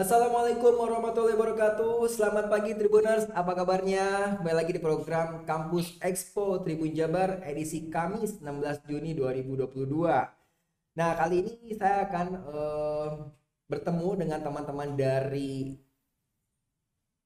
Assalamualaikum warahmatullahi wabarakatuh Selamat pagi Tribuners, apa kabarnya? Kembali lagi di program Kampus Expo Tribun Jabar edisi Kamis 16 Juni 2022 Nah kali ini saya akan uh, bertemu dengan teman-teman dari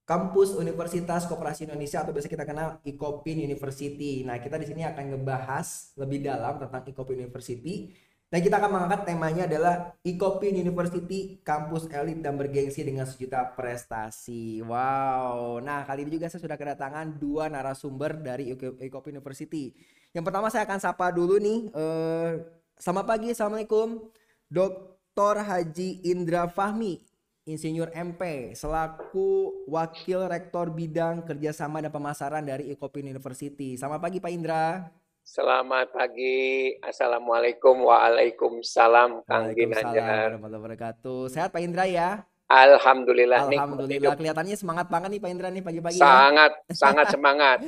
Kampus Universitas Koperasi Indonesia atau biasa kita kenal Ikopin University. Nah, kita di sini akan ngebahas lebih dalam tentang Ikopin University dan kita akan mengangkat temanya adalah Ikopin University, kampus elit dan bergengsi dengan sejuta prestasi. Wow. Nah, kali ini juga saya sudah kedatangan dua narasumber dari Ikopin University. Yang pertama saya akan sapa dulu nih. Uh, selamat pagi, Assalamualaikum. Dr. Haji Indra Fahmi, Insinyur MP, selaku Wakil Rektor Bidang Kerjasama dan Pemasaran dari Ikopin University. Selamat pagi, Pak Indra. Selamat pagi. Assalamualaikum. Waalaikumsalam. Kang Ginanjar. wabarakatuh. Sehat Pak Indra ya? Alhamdulillah. Alhamdulillah. Nih, Kelihatannya semangat banget nih Pak Indra nih pagi-pagi. Ya. Sangat, ya? sangat semangat.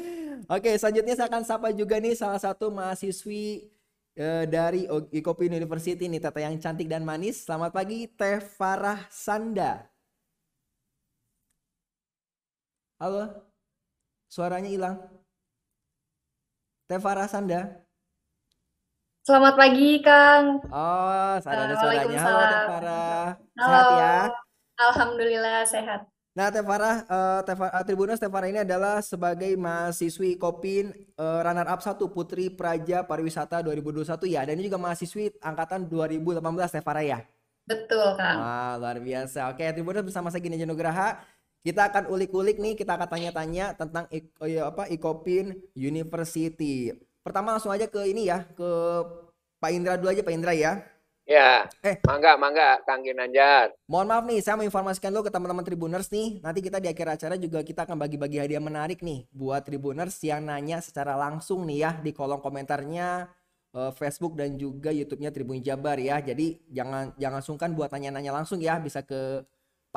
Oke, selanjutnya saya akan sapa juga nih salah satu mahasiswi uh, dari Ikopin University nih, Tata yang cantik dan manis. Selamat pagi, Teh Farah Sanda. Halo, suaranya hilang. Tevara Sanda. Selamat pagi, Kang. Oh, ada suaranya. Halo, Tevara. Sehat ya? Alhamdulillah sehat. Nah, Tevara, uh, Tevara uh, Tribunus Tevara ini adalah sebagai mahasiswi Kopin uh, runner up 1 Putri Praja Pariwisata 2021 ya. Dan ini juga mahasiswi angkatan 2018 Tevara ya. Betul, Kang. Wah, luar biasa. Oke, Tribunus bersama saya Gini Nugraha kita akan ulik-ulik nih, kita akan tanya-tanya tentang oh ya, apa Ikopin University. Pertama langsung aja ke ini ya, ke Pak Indra dulu aja Pak Indra ya. Ya. Eh, mangga, mangga, Kang Ginanjar. Mohon maaf nih, saya mau informasikan dulu ke teman-teman Tribuners nih. Nanti kita di akhir acara juga kita akan bagi-bagi hadiah menarik nih buat Tribuners yang nanya secara langsung nih ya di kolom komentarnya uh, Facebook dan juga YouTube-nya Tribun Jabar ya. Jadi jangan jangan sungkan buat tanya-nanya langsung ya, bisa ke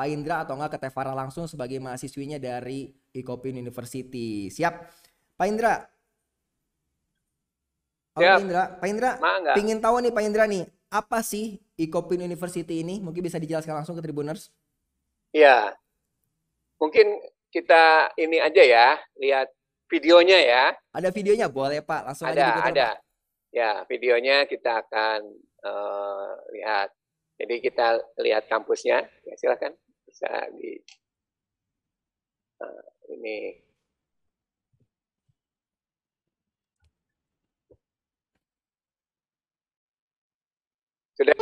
Pak Indra atau enggak ke Tevara langsung sebagai mahasiswinya dari Ikopin University. Siap? Pak Indra. Halo Pak Indra. Pak Indra, Mangga. pingin tahu nih Pak Indra nih, apa sih Ikopin University ini? Mungkin bisa dijelaskan langsung ke Tribuners. Ya, mungkin kita ini aja ya, lihat videonya ya. Ada videonya? Boleh Pak, langsung ada, aja diputar, ada. Pak. Ya, videonya kita akan uh, lihat. Jadi kita lihat kampusnya. Ya, silakan bisa di uh, ini. Sudah.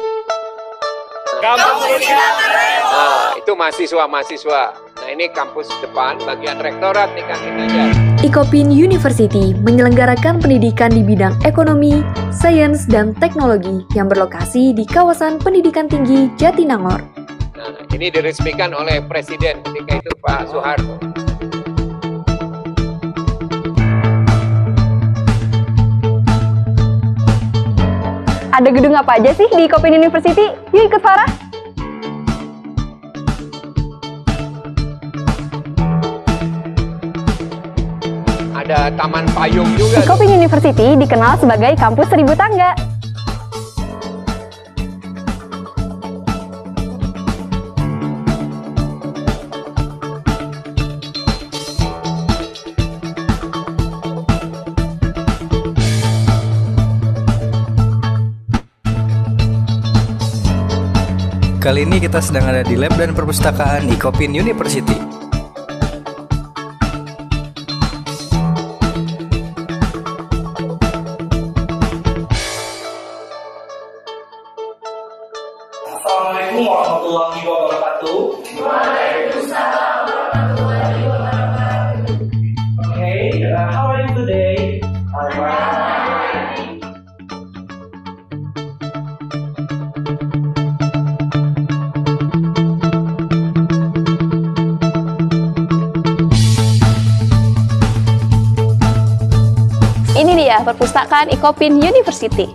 Kampus nah, itu mahasiswa mahasiswa nah ini kampus depan bagian rektorat nih kang aja. Ikopin University menyelenggarakan pendidikan di bidang ekonomi, sains, dan teknologi yang berlokasi di kawasan pendidikan tinggi Jatinangor. Nah, ini diresmikan oleh Presiden ketika itu Pak Soeharto. Ada gedung apa aja sih di Kopin University? Yuk ikut Farah! Ada taman payung juga. Kopin University dikenal sebagai kampus seribu tangga. Kali ini kita sedang ada di lab dan perpustakaan Ikopin University. Perpustakaan Ikopin University.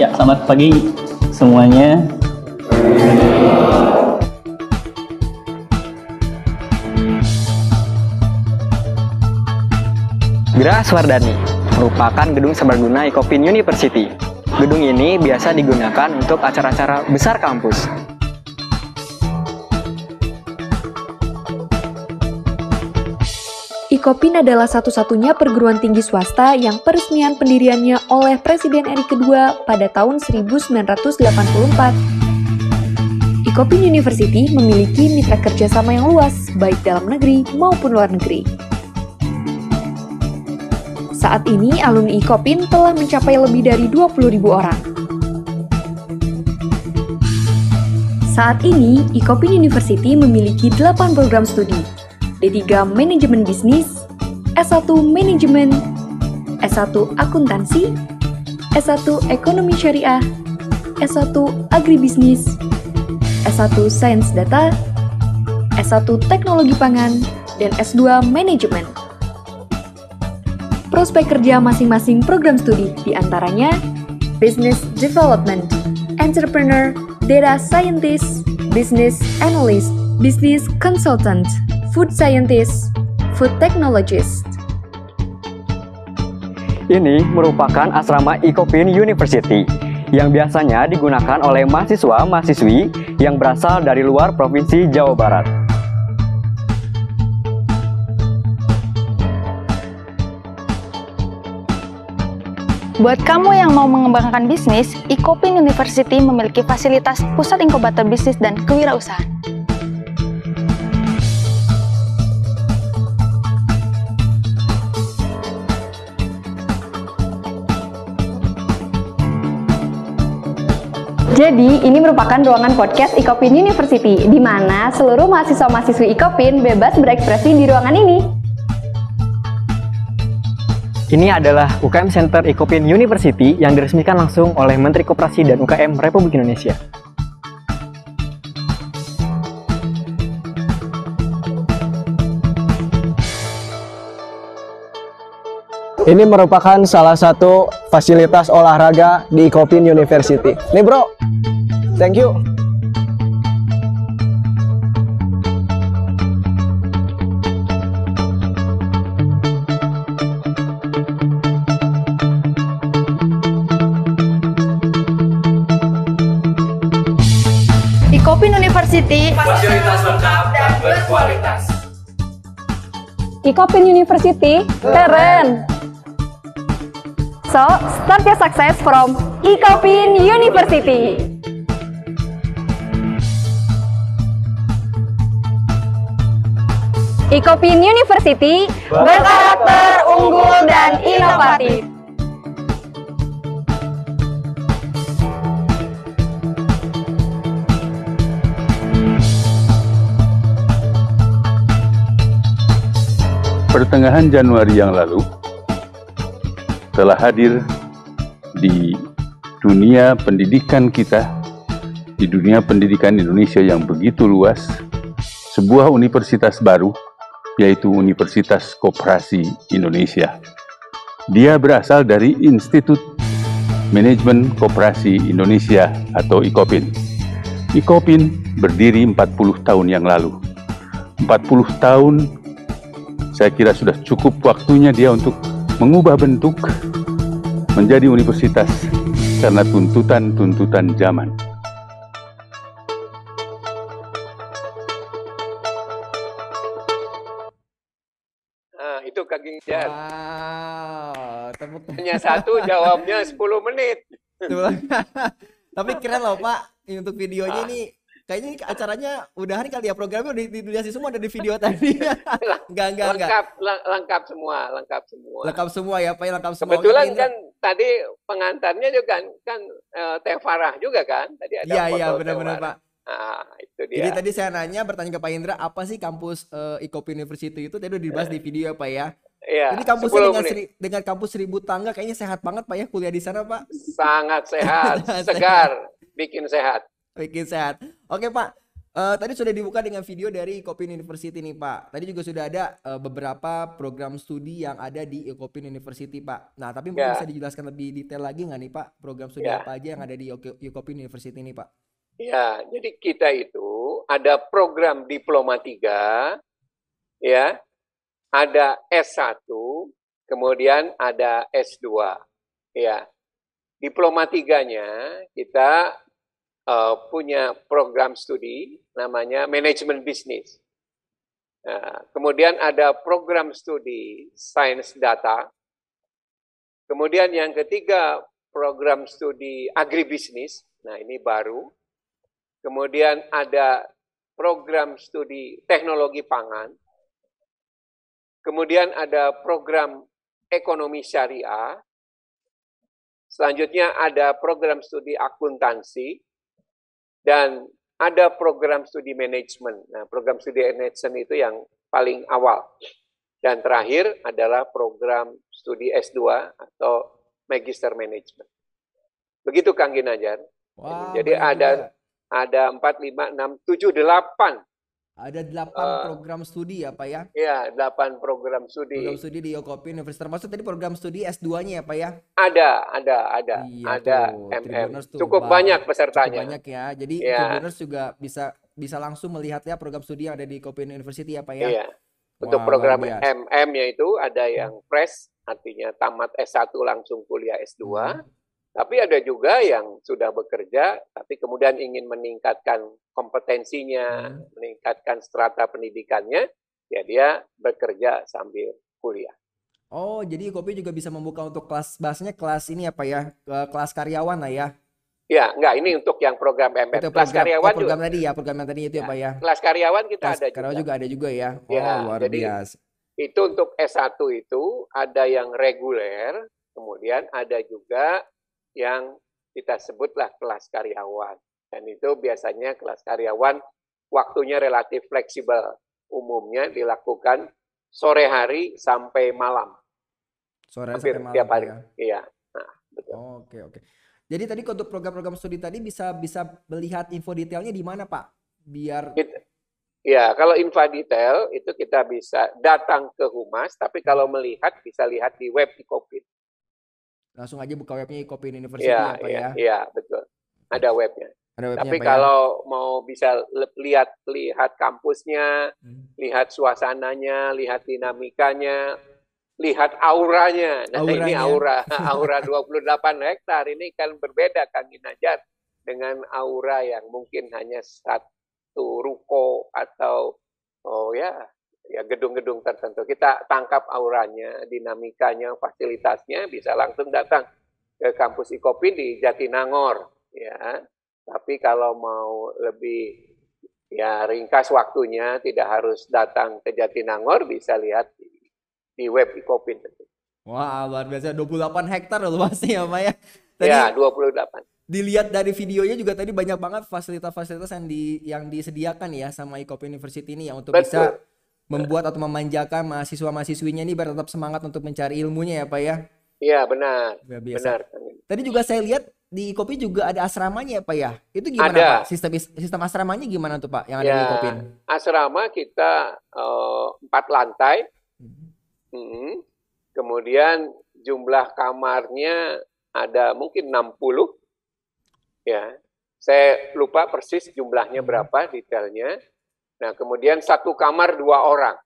Ya, selamat pagi semuanya. Gra Swardani merupakan gedung serbaguna Ecopin University. Gedung ini biasa digunakan untuk acara-acara besar kampus. Ikopin adalah satu-satunya perguruan tinggi swasta yang peresmian pendiriannya oleh Presiden RI kedua pada tahun 1984. Ikopin University memiliki mitra kerjasama yang luas, baik dalam negeri maupun luar negeri. Saat ini, alumni Ikopin telah mencapai lebih dari 20.000 orang. Saat ini, Ikopin University memiliki 8 program studi, D3 Manajemen Bisnis, S1 Manajemen, S1 Akuntansi, S1 Ekonomi Syariah, S1 Agribisnis, S1 Sains Data, S1 Teknologi Pangan, dan S2 Manajemen. Prospek kerja masing-masing program studi di antaranya Business Development, Entrepreneur, Data Scientist, Business Analyst, Business Consultant, Food Scientist, Food Technologist. Ini merupakan asrama Ecopin University yang biasanya digunakan oleh mahasiswa-mahasiswi yang berasal dari luar Provinsi Jawa Barat. Buat kamu yang mau mengembangkan bisnis, Ecopin University memiliki fasilitas pusat inkubator bisnis dan kewirausahaan. Jadi, ini merupakan ruangan podcast Ikopin University, di mana seluruh mahasiswa-mahasiswi Ikopin bebas berekspresi di ruangan ini. Ini adalah UKM Center Ecopin University yang diresmikan langsung oleh Menteri Koperasi dan UKM Republik Indonesia. Ini merupakan salah satu fasilitas olahraga di Ecopin University. Nih bro, thank you. Fasilitas lengkap dan berkualitas. Ikopin University, keren! So, start your success from Ikopin University. Ikopin University berkarakter unggul dan inovatif. Pertengahan Januari yang lalu telah hadir di dunia pendidikan kita, di dunia pendidikan Indonesia yang begitu luas, sebuah universitas baru, yaitu Universitas Koperasi Indonesia. Dia berasal dari Institut Manajemen Koperasi Indonesia atau IKOPIN. IKOPIN berdiri 40 tahun yang lalu. 40 tahun saya kira sudah cukup waktunya dia untuk mengubah bentuk menjadi universitas karena tuntutan-tuntutan zaman. Nah, itu Kak Ginjar. Wow, tepuk Hanya satu jawabnya 10 menit. Tapi keren loh Pak, untuk videonya Ah. ini kayaknya ini acaranya udahan kali ya programnya udah di- dijelasin semua ada di video tadi. enggak enggak enggak. lengkap, leng- lengkap semua, lengkap semua. Lengkap semua ya Pak, ya, lengkap semua. Kebetulan Oke, kan tadi pengantarnya juga kan kan eh, Teh Farah juga kan tadi ada Iya iya benar-benar. Pak. Ah, itu dia. Jadi tadi saya nanya bertanya ke Pak Indra apa sih kampus eh, Ikopi University itu tadi udah dibahas di video ya Pak ya. Iya, Jadi kampusnya 10 dengan, seri- dengan kampus seribu tangga kayaknya sehat banget Pak ya kuliah di sana Pak. sangat Sehat. segar, bikin sehat. Bikin sehat. Oke Pak, Eh, tadi sudah dibuka dengan video dari Ecopin University nih Pak. Tadi juga sudah ada eh, beberapa program studi yang ada di Ecopin University Pak. Nah tapi mungkin Ya. bisa dijelaskan lebih detail lagi nggak nih Pak program studi Ya. apa aja yang ada di Ecopin University ini Pak? Ya, jadi kita itu ada program diploma 3, ya, ada S1, kemudian ada S2. Ya. Diploma tiganya kita uh, punya program studi namanya manajemen bisnis. Nah, kemudian ada program studi sains data. Kemudian yang ketiga program studi agribisnis. Nah, ini baru. Kemudian ada program studi teknologi pangan. Kemudian ada program ekonomi syariah. Selanjutnya ada program studi akuntansi dan ada program studi manajemen. Nah, program studi manajemen itu yang paling awal. Dan terakhir adalah program studi S2 atau Magister Management. Begitu Kang Ginajar. Wah, Jadi ada ada 4, 5, 6, 7, 8. Ada 8 Eh, program studi ya Pak ya. Ya, 8 program studi. Program studi di Yokopi Universitas. Termasuk tadi program studi S2-nya ya Pak ya. Ada, ada, ada. Iya ada tuh, MM. Tuh, Cukup banyak Cukup pesertanya. banyak ya. Jadi Ya. Tribuners juga bisa bisa langsung melihat ya program studi yang ada di Yokopi University ya Pak ya. Iya. Untuk Wah, program luar biasa. MM-nya itu ada yang fresh, artinya tamat S1 langsung kuliah S2. Hmm. Tapi ada juga yang sudah bekerja, tapi kemudian ingin meningkatkan kompetensinya, Hmm. meningkatkan strata pendidikannya, ya dia bekerja sambil kuliah. Oh, jadi Kopi juga bisa membuka untuk kelas bahasanya kelas ini apa ya? Kelas karyawan lah ya. Ya, enggak, ini untuk yang program MM. Itu Kelas program, karyawan oh, program juga. tadi ya, program yang tadi itu ya, Pak ya. Kelas karyawan kita Kelas ada karyawan juga. juga ada juga ya. Oh, Ya, luar jadi biasa. Itu untuk S1 itu ada yang reguler, kemudian ada juga yang kita sebutlah kelas karyawan. Dan itu biasanya kelas karyawan waktunya relatif fleksibel. Umumnya dilakukan sore hari sampai malam. Sore Hampir sampai malam tiap hari. ya. Iya. Nah, betul. Oke, oke. Jadi tadi untuk program-program studi tadi bisa bisa melihat info detailnya di mana, Pak? Biar Kita- Ya, kalau info detail itu kita bisa datang ke Humas, tapi kalau melihat bisa lihat di web Ikopin. langsung aja buka webnya Kopi University Iya, ya, Pak iya, ya. iya, betul. Ada webnya. Ada webnya, Tapi Pak ya. kalau mau bisa lihat lihat kampusnya, Hmm. lihat suasananya, lihat dinamikanya, lihat auranya. Nah, ini Auranya. aura, aura 28 hektar ini kan berbeda Kang Ginajar dengan aura yang mungkin hanya satu ruko atau oh ya, ya gedung-gedung tertentu. Kita tangkap auranya, dinamikanya, fasilitasnya bisa langsung datang ke kampus Ikopin di Jatinangor ya. Tapi kalau mau lebih ya ringkas waktunya, tidak harus datang ke Jatinangor, bisa lihat di, di web Ikopin. Wah, luar biasa 28 hektar loh luasnya ya, Pak ya. Tadi Ya, 28. dilihat dari videonya juga tadi banyak banget fasilitas-fasilitas yang di yang disediakan ya sama Ikop University ini ya untuk bisa Betul. membuat atau memanjakan mahasiswa-mahasiswinya ini biar tetap semangat untuk mencari ilmunya ya, Pak ya. Iya, benar. Biasa. Benar. Tadi juga saya lihat di Kopi juga ada asramanya ya, Pak ya. Itu gimana, Ada. Pak? Sistem sistem asramanya gimana tuh, Pak, yang ada di Ya, Kopin? asrama kita eh, empat lantai. Mm. Kemudian jumlah kamarnya ada mungkin 60. Ya. Saya lupa persis jumlahnya berapa detailnya. Nah, kemudian satu kamar dua orang.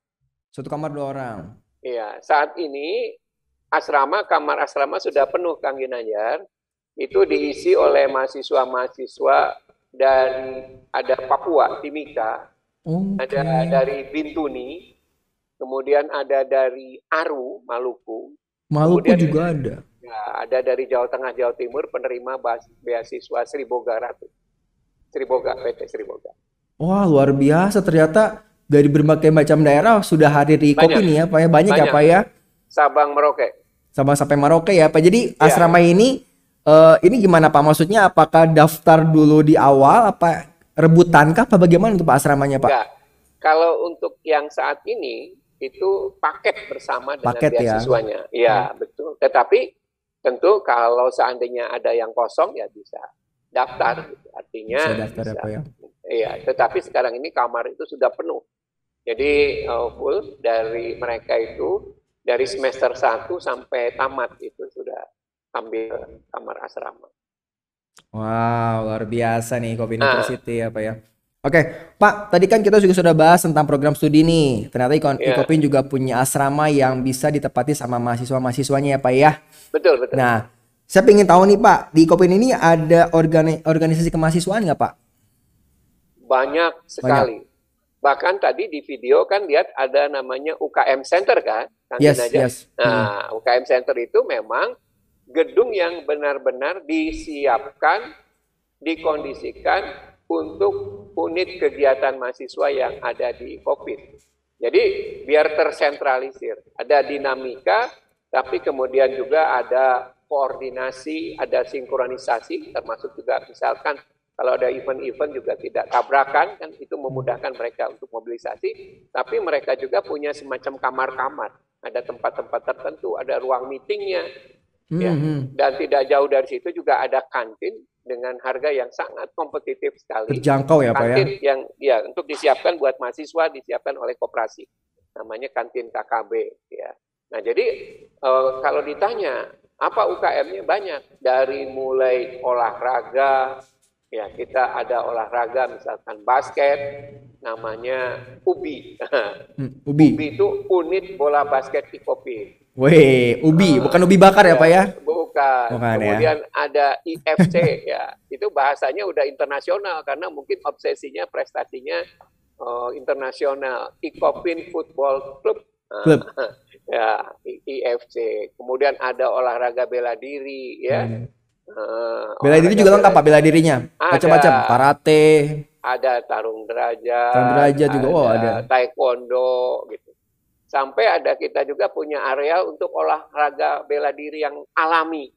Satu kamar dua orang. Iya, saat ini asrama kamar asrama sudah penuh Kang Ginanjar. Itu diisi oleh mahasiswa-mahasiswa dari ada Papua, Timika, ada dari Bintuni, kemudian ada dari Aru, Maluku, Maluku Kemudian- juga ada. ya, ada dari Jawa Tengah, Jawa Timur penerima beasiswa Sriboga Ratu. Sriboga, PT Sriboga. Wah, luar biasa ternyata dari berbagai macam daerah sudah hadir di Banyak. Kopin ya, Pak ya. Banyak, ya, Banyak. Pak ya. Sabang Merauke. Sama sampai Maroke ya, Pak. Jadi Iya. asrama ini eh, ini gimana Pak? Maksudnya apakah daftar dulu di awal apa rebutan kah apa bagaimana untuk Pak asramanya, Pak? Enggak. Kalau untuk yang saat ini itu paket bersama dengan Paket ya. beasiswanya. Iya, betul. Tetapi tentu kalau seandainya ada yang kosong ya bisa daftar gitu. Artinya Bisa daftar ya, bisa. Pak ya. Iya, tetapi sekarang ini kamar itu sudah penuh. Jadi eh, full dari mereka itu dari semester 1 sampai tamat itu sudah ambil kamar asrama. Wow, luar biasa nih Kopi Nah. University ya, Pak ya. Oke, Pak, tadi kan kita juga sudah bahas tentang program studi nih. Ternyata Iko- Iya. Ikopin juga punya asrama yang bisa ditepati sama mahasiswa-mahasiswanya ya, Pak ya. Betul, betul. Nah, saya ingin tahu nih, Pak, di Ikopin ini ada organi- organisasi kemahasiswaan nggak, Pak? Banyak sekali. Bahkan tadi di video kan lihat ada namanya UKM Center kan? Kantin Yes, aja. yes. Hmm. Nah, UKM Center itu memang gedung yang benar-benar disiapkan, dikondisikan untuk unit kegiatan mahasiswa yang ada di COVID. Jadi biar tersentralisir, ada dinamika, tapi kemudian juga ada koordinasi, ada sinkronisasi, termasuk juga misalkan kalau ada event-event juga tidak tabrakan, kan itu memudahkan mereka untuk mobilisasi, tapi mereka juga punya semacam kamar-kamar, ada tempat-tempat tertentu, ada ruang meetingnya, ya. Mhm. dan tidak jauh dari situ juga ada kantin dengan harga yang sangat kompetitif sekali. Terjangkau ya, Pak ya? Kantin yang ya untuk disiapkan buat mahasiswa disiapkan oleh koperasi. Namanya kantin KKB ya. Nah, jadi eh, kalau ditanya apa UKM-nya banyak dari mulai olahraga ya kita ada olahraga misalkan basket namanya UBI. Hmm, Ubi. UBI itu unit bola basket Ikopi. Weh, ubi, bukan ubi bakar ya, Pak ya? Bukan. Bukan, ya. Kemudian ada IFC ya. Itu bahasanya udah internasional karena mungkin obsesinya prestasinya eh, internasional. Ikopin Football Club. Klub. ya, IFC. Kemudian ada olahraga bela diri ya. Hmm. Eh, Bela diri juga lengkap, Pak, bela dirinya. Ada. Macam-macam, karate. ada tarung derajat, Tarung derajat juga, oh, ada. taekwondo gitu. Sampai ada kita juga punya area untuk olahraga bela diri yang alami.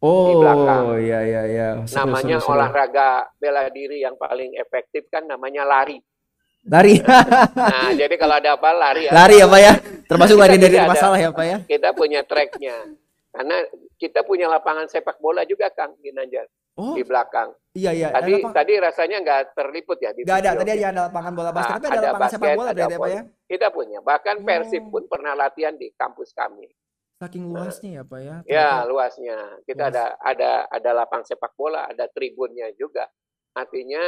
Oh, belakang. iya iya iya. Seru, namanya seru, seru. olahraga bela diri yang paling efektif kan namanya lari. Lari. Nah, jadi kalau ada apa lari. Lari ya, Pak ya? Termasuk lari dari juga ada- masalah ya, Pak ya? Kita punya tracknya. Karena kita punya lapangan sepak bola juga Kang Ginanjar Oh. di belakang. Iya iya. Tadi Ada apa? tadi rasanya nggak terliput ya di Nggak ada, tadi ada lapangan bola basket, Ah, tapi ada lapangan sepak basket, bola ada berarti ya, ya? Kita punya. Bahkan Oh. Persib pun pernah latihan di kampus kami. Saking luasnya ya, Pak ya? Ya, ternyata. luasnya. Kita Luas. ada ada ada lapang sepak bola, ada tribunnya juga. Artinya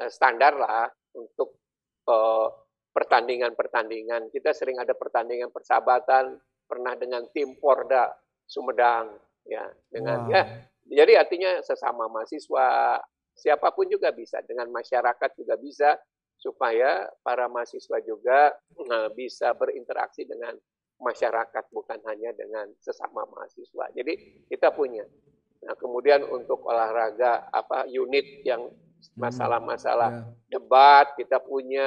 eh, standar lah untuk eh, pertandingan-pertandingan. Kita sering ada pertandingan persahabatan, pernah dengan tim Porda Sumedang, ya, dengan Wow. ya. Jadi artinya sesama mahasiswa, siapa pun juga bisa, dengan masyarakat juga bisa, supaya para mahasiswa juga eh, bisa berinteraksi dengan masyarakat bukan hanya dengan sesama mahasiswa. Jadi kita punya. Nah, kemudian untuk olahraga apa unit yang masalah-masalah Ya. debat kita punya,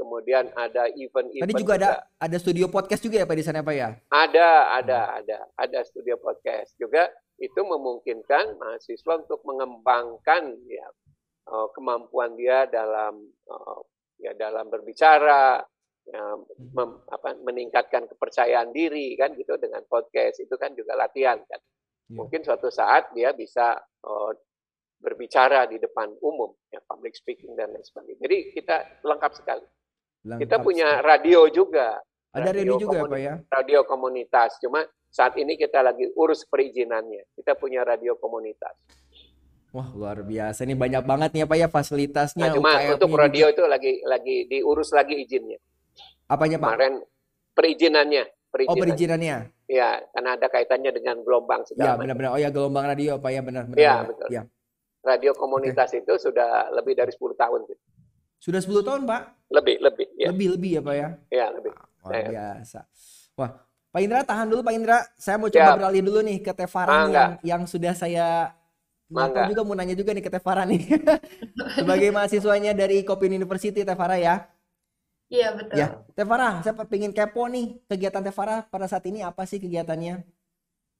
kemudian ada event-event Tadi juga ada ada studio podcast juga ya, Pak di sana, Pak ya? ada, ada, ada, ada studio podcast juga itu memungkinkan mahasiswa untuk mengembangkan ya eh, kemampuan dia dalam eh, ya dalam berbicara, ya, mem- apa, meningkatkan kepercayaan diri kan gitu dengan podcast itu kan juga latihan kan. Iya. Mungkin suatu saat dia bisa eh, berbicara di depan umum, ya public speaking dan lain sebagainya. Jadi kita lengkap sekali. kita Lengkap punya sekali. radio juga. Ada radio juga ya, Pak ya? radio komunitas. Cuma saat ini kita lagi urus perizinannya. Kita punya radio komunitas. Wah, luar biasa. Ini banyak banget nih ya, Pak ya fasilitasnya. Nah, cuma UKM-nya untuk radio itu lagi lagi diurus lagi izinnya. Apanya, Pak? Kemarin perizinannya, Oh, perizinan. perizinannya. Ya, karena ada kaitannya dengan gelombang Ya, segala macam. benar-benar. Oh ya, gelombang radio, Pak ya, benar benar. Iya, benar. betul. Ya. Radio komunitas itu sudah lebih dari 10 tahun. Sudah 10 tahun, Pak? Lebih, lebih. Ya, Lebih-lebih ya, Pak ya? ya lebih. Luar biasa. Wah, Pak Indra tahan dulu Pak Indra. Saya mau Siap. coba beralih dulu nih ke Tevara nih Mangga. yang, yang sudah saya Mangga. juga mau nanya juga nih ke Tevara nih. Sebagai mahasiswanya dari Kopin University Tevara ya. Iya, betul. Ya, Tevara, saya pengen kepo nih kegiatan Tevara pada saat ini apa sih kegiatannya?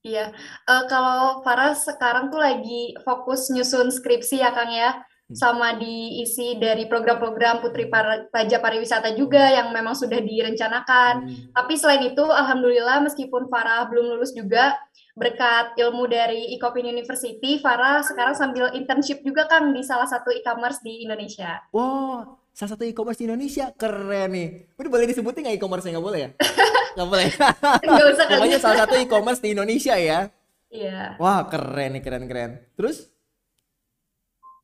Iya, Eh, kalau Farah sekarang tuh lagi fokus nyusun skripsi ya Kang ya, sama diisi dari program-program Putri Praja Pariwisata juga yang memang sudah direncanakan. Tapi selain itu, Alhamdulillah meskipun Farah belum lulus juga, berkat ilmu dari Ecopin University, Farah sekarang sambil internship juga Kang di salah satu e-commerce di Indonesia. Wow, salah satu e-commerce di Indonesia keren nih. Udah boleh disebutin nggak e-commerce nggak boleh ya? Nggak boleh. Nggak usah. Pokoknya salah satu e-commerce di Indonesia ya. Iya. Wah keren nih keren keren. Terus?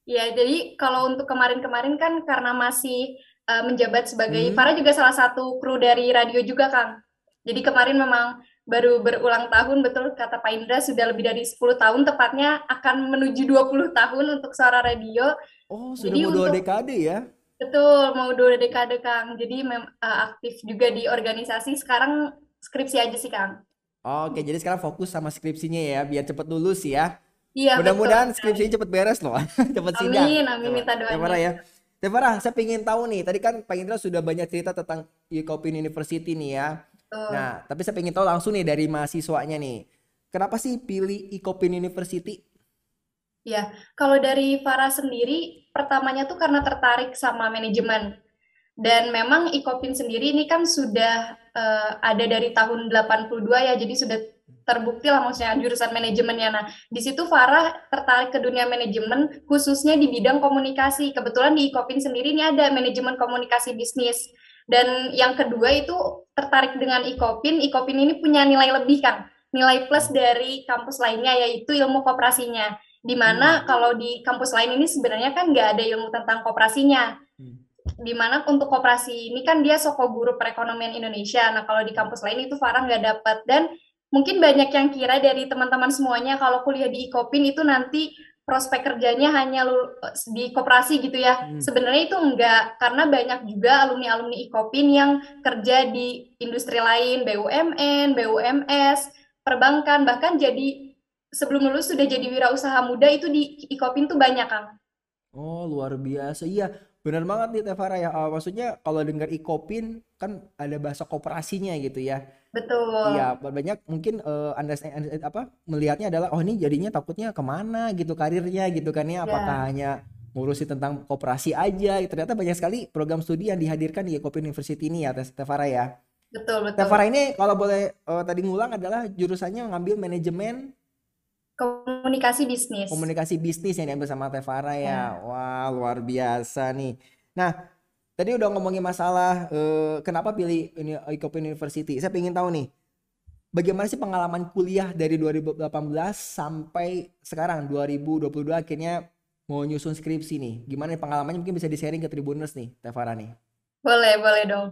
Ya, jadi kalau untuk kemarin-kemarin kan karena masih uh, menjabat sebagai Hmm. Farah juga salah satu kru dari radio juga, Kang. Jadi kemarin memang baru berulang tahun, betul kata Pak Indra, sudah lebih dari 10 tahun, tepatnya akan menuju 20 tahun untuk suara radio. Oh, sudah Jadi mau dua untuk- dekade ya? Betul, mau dua dekade, Kang. Jadi mem- uh, aktif juga di organisasi, sekarang skripsi aja sih, Kang. Oke, jadi sekarang fokus sama skripsinya ya, biar cepet lulus ya. Iya, Mudah-mudahan skripsinya cepet beres loh, cepet sidang. Amin, amin, minta doanya. ya. Teh Farah, saya pengen tahu nih, tadi kan Pak Indra sudah banyak cerita tentang Ecopin University nih ya. Betul. Nah, tapi saya pengen tahu langsung nih dari mahasiswanya nih. Kenapa sih pilih Ecopin University? Ya, kalau dari Farah sendiri, pertamanya tuh karena tertarik sama manajemen. Dan memang Icopin sendiri ini kan sudah eh, ada dari tahun 82 ya, jadi sudah terbukti lah maksudnya jurusan manajemennya. Nah, di situ Farah tertarik ke dunia manajemen, khususnya di bidang komunikasi. Kebetulan di Icopin sendiri ini ada manajemen komunikasi bisnis. Dan yang kedua itu tertarik dengan Icopin, Icopin ini punya nilai lebih kan, nilai plus dari kampus lainnya yaitu ilmu koperasinya. Di mana kalau di kampus lain ini sebenarnya kan nggak ada ilmu tentang koperasinya. Di mana untuk koperasi ini kan dia soko guru perekonomian Indonesia. Nah kalau di kampus lain itu Farah nggak dapat dan mungkin banyak yang kira dari teman-teman semuanya kalau kuliah di Icopin itu nanti prospek kerjanya hanya di koperasi gitu ya. Hmm. Sebenarnya itu enggak, karena banyak juga alumni-alumni Icopin yang kerja di industri lain, BUMN, BUMS, perbankan, bahkan jadi sebelum lulus sudah jadi wirausaha muda itu di Icopin tuh banyak, Kang. Oh, luar biasa. Iya, benar banget nih Teh Farah ya. Ah, maksudnya kalau dengar Ecopin kan ada bahasa koperasinya gitu ya. Betul. Iya, banyak mungkin eh, anda apa melihatnya adalah oh ini jadinya takutnya ke mana gitu karirnya gitu kan ya apakah Ya. hanya ngurusin tentang koperasi aja ternyata banyak sekali program studi yang dihadirkan di Ecopin University ini ya Farah ya Betul, betul. Farah ini kalau boleh eh, tadi ngulang adalah jurusannya ngambil manajemen Komunikasi bisnis. komunikasi bisnis yang diambil sama Teh Farah ya Ya. wah luar biasa nih nah tadi udah ngomongin masalah eh, kenapa pilih ini Ecopin University saya pengen tahu nih bagaimana sih pengalaman kuliah dari 2018 sampai sekarang 2022 akhirnya mau nyusun skripsi nih gimana nih pengalamannya mungkin bisa di-sharing ke Tribuners nih Teh Farah nih Boleh, boleh dong.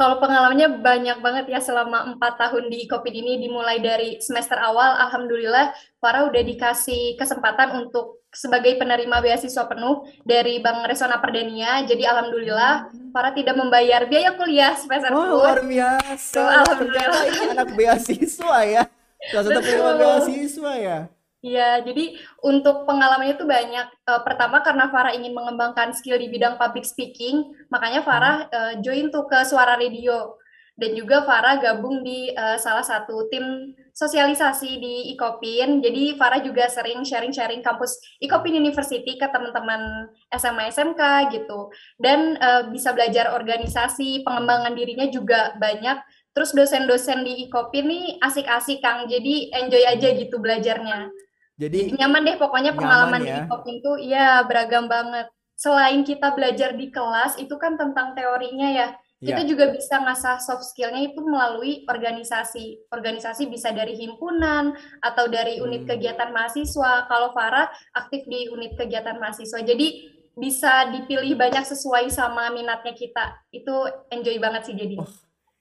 Kalau pengalamannya banyak banget ya selama empat tahun di Icopin ini, dimulai dari semester awal, Alhamdulillah Farah udah dikasih kesempatan untuk sebagai penerima beasiswa penuh dari Bank Resona Perdania. Jadi Alhamdulillah Farah tidak membayar biaya kuliah semester Wah full. luar biasa Tuh, alhamdulillah. ternyata ini anak beasiswa ya salah satu penerima beasiswa ya Iya, jadi untuk pengalamannya itu banyak. Eh, pertama karena Farah ingin mengembangkan skill di bidang public speaking, makanya Farah eh, join tuh ke Suara Radio. Dan juga Farah gabung di eh, salah satu tim sosialisasi di Icopin. Jadi Farah juga sering sharing-sharing kampus Icopin University ke teman-teman SMA SMK gitu. Dan eh, bisa belajar organisasi, pengembangan dirinya juga banyak. Terus dosen-dosen di Icopin nih asik-asik Kang, jadi enjoy aja gitu belajarnya. Jadi Nyaman deh pokoknya pengalaman ya. di Icopin tuh ya beragam banget. Selain kita belajar di kelas, itu kan tentang teorinya ya. Kita Iya. juga bisa ngasah soft skillnya itu melalui organisasi. Organisasi bisa dari himpunan atau dari unit Hmm. kegiatan mahasiswa. Kalau Farah aktif di unit kegiatan mahasiswa. Jadi bisa dipilih banyak sesuai sama minatnya kita. Itu enjoy banget sih jadi.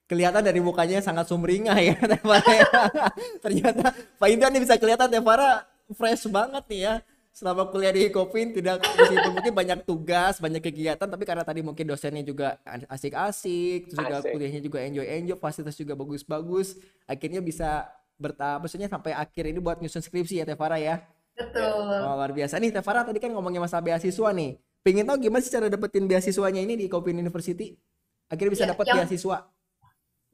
kelihatan dari mukanya sangat sumringah ya ya. Ternyata Pak Indra nih bisa kelihatan Teh Farah fresh banget nih ya. Selama kuliah di Kopin tidak meskipun mungkin banyak tugas, banyak kegiatan tapi karena tadi mungkin dosennya juga asik-asik, terus juga Asik. kuliahnya juga enjoy-enjoy, fasilitas juga bagus-bagus, akhirnya bisa bertahap maksudnya sampai akhir ini buat nyusun skripsi ya Teh Farah ya. Betul. Oh, luar biasa nih Teh Farah tadi kan ngomongin masalah beasiswa nih. Pengen tahu gimana sih cara dapetin beasiswanya ini di Kopin University? Akhirnya bisa Ya, dapat yang- beasiswa.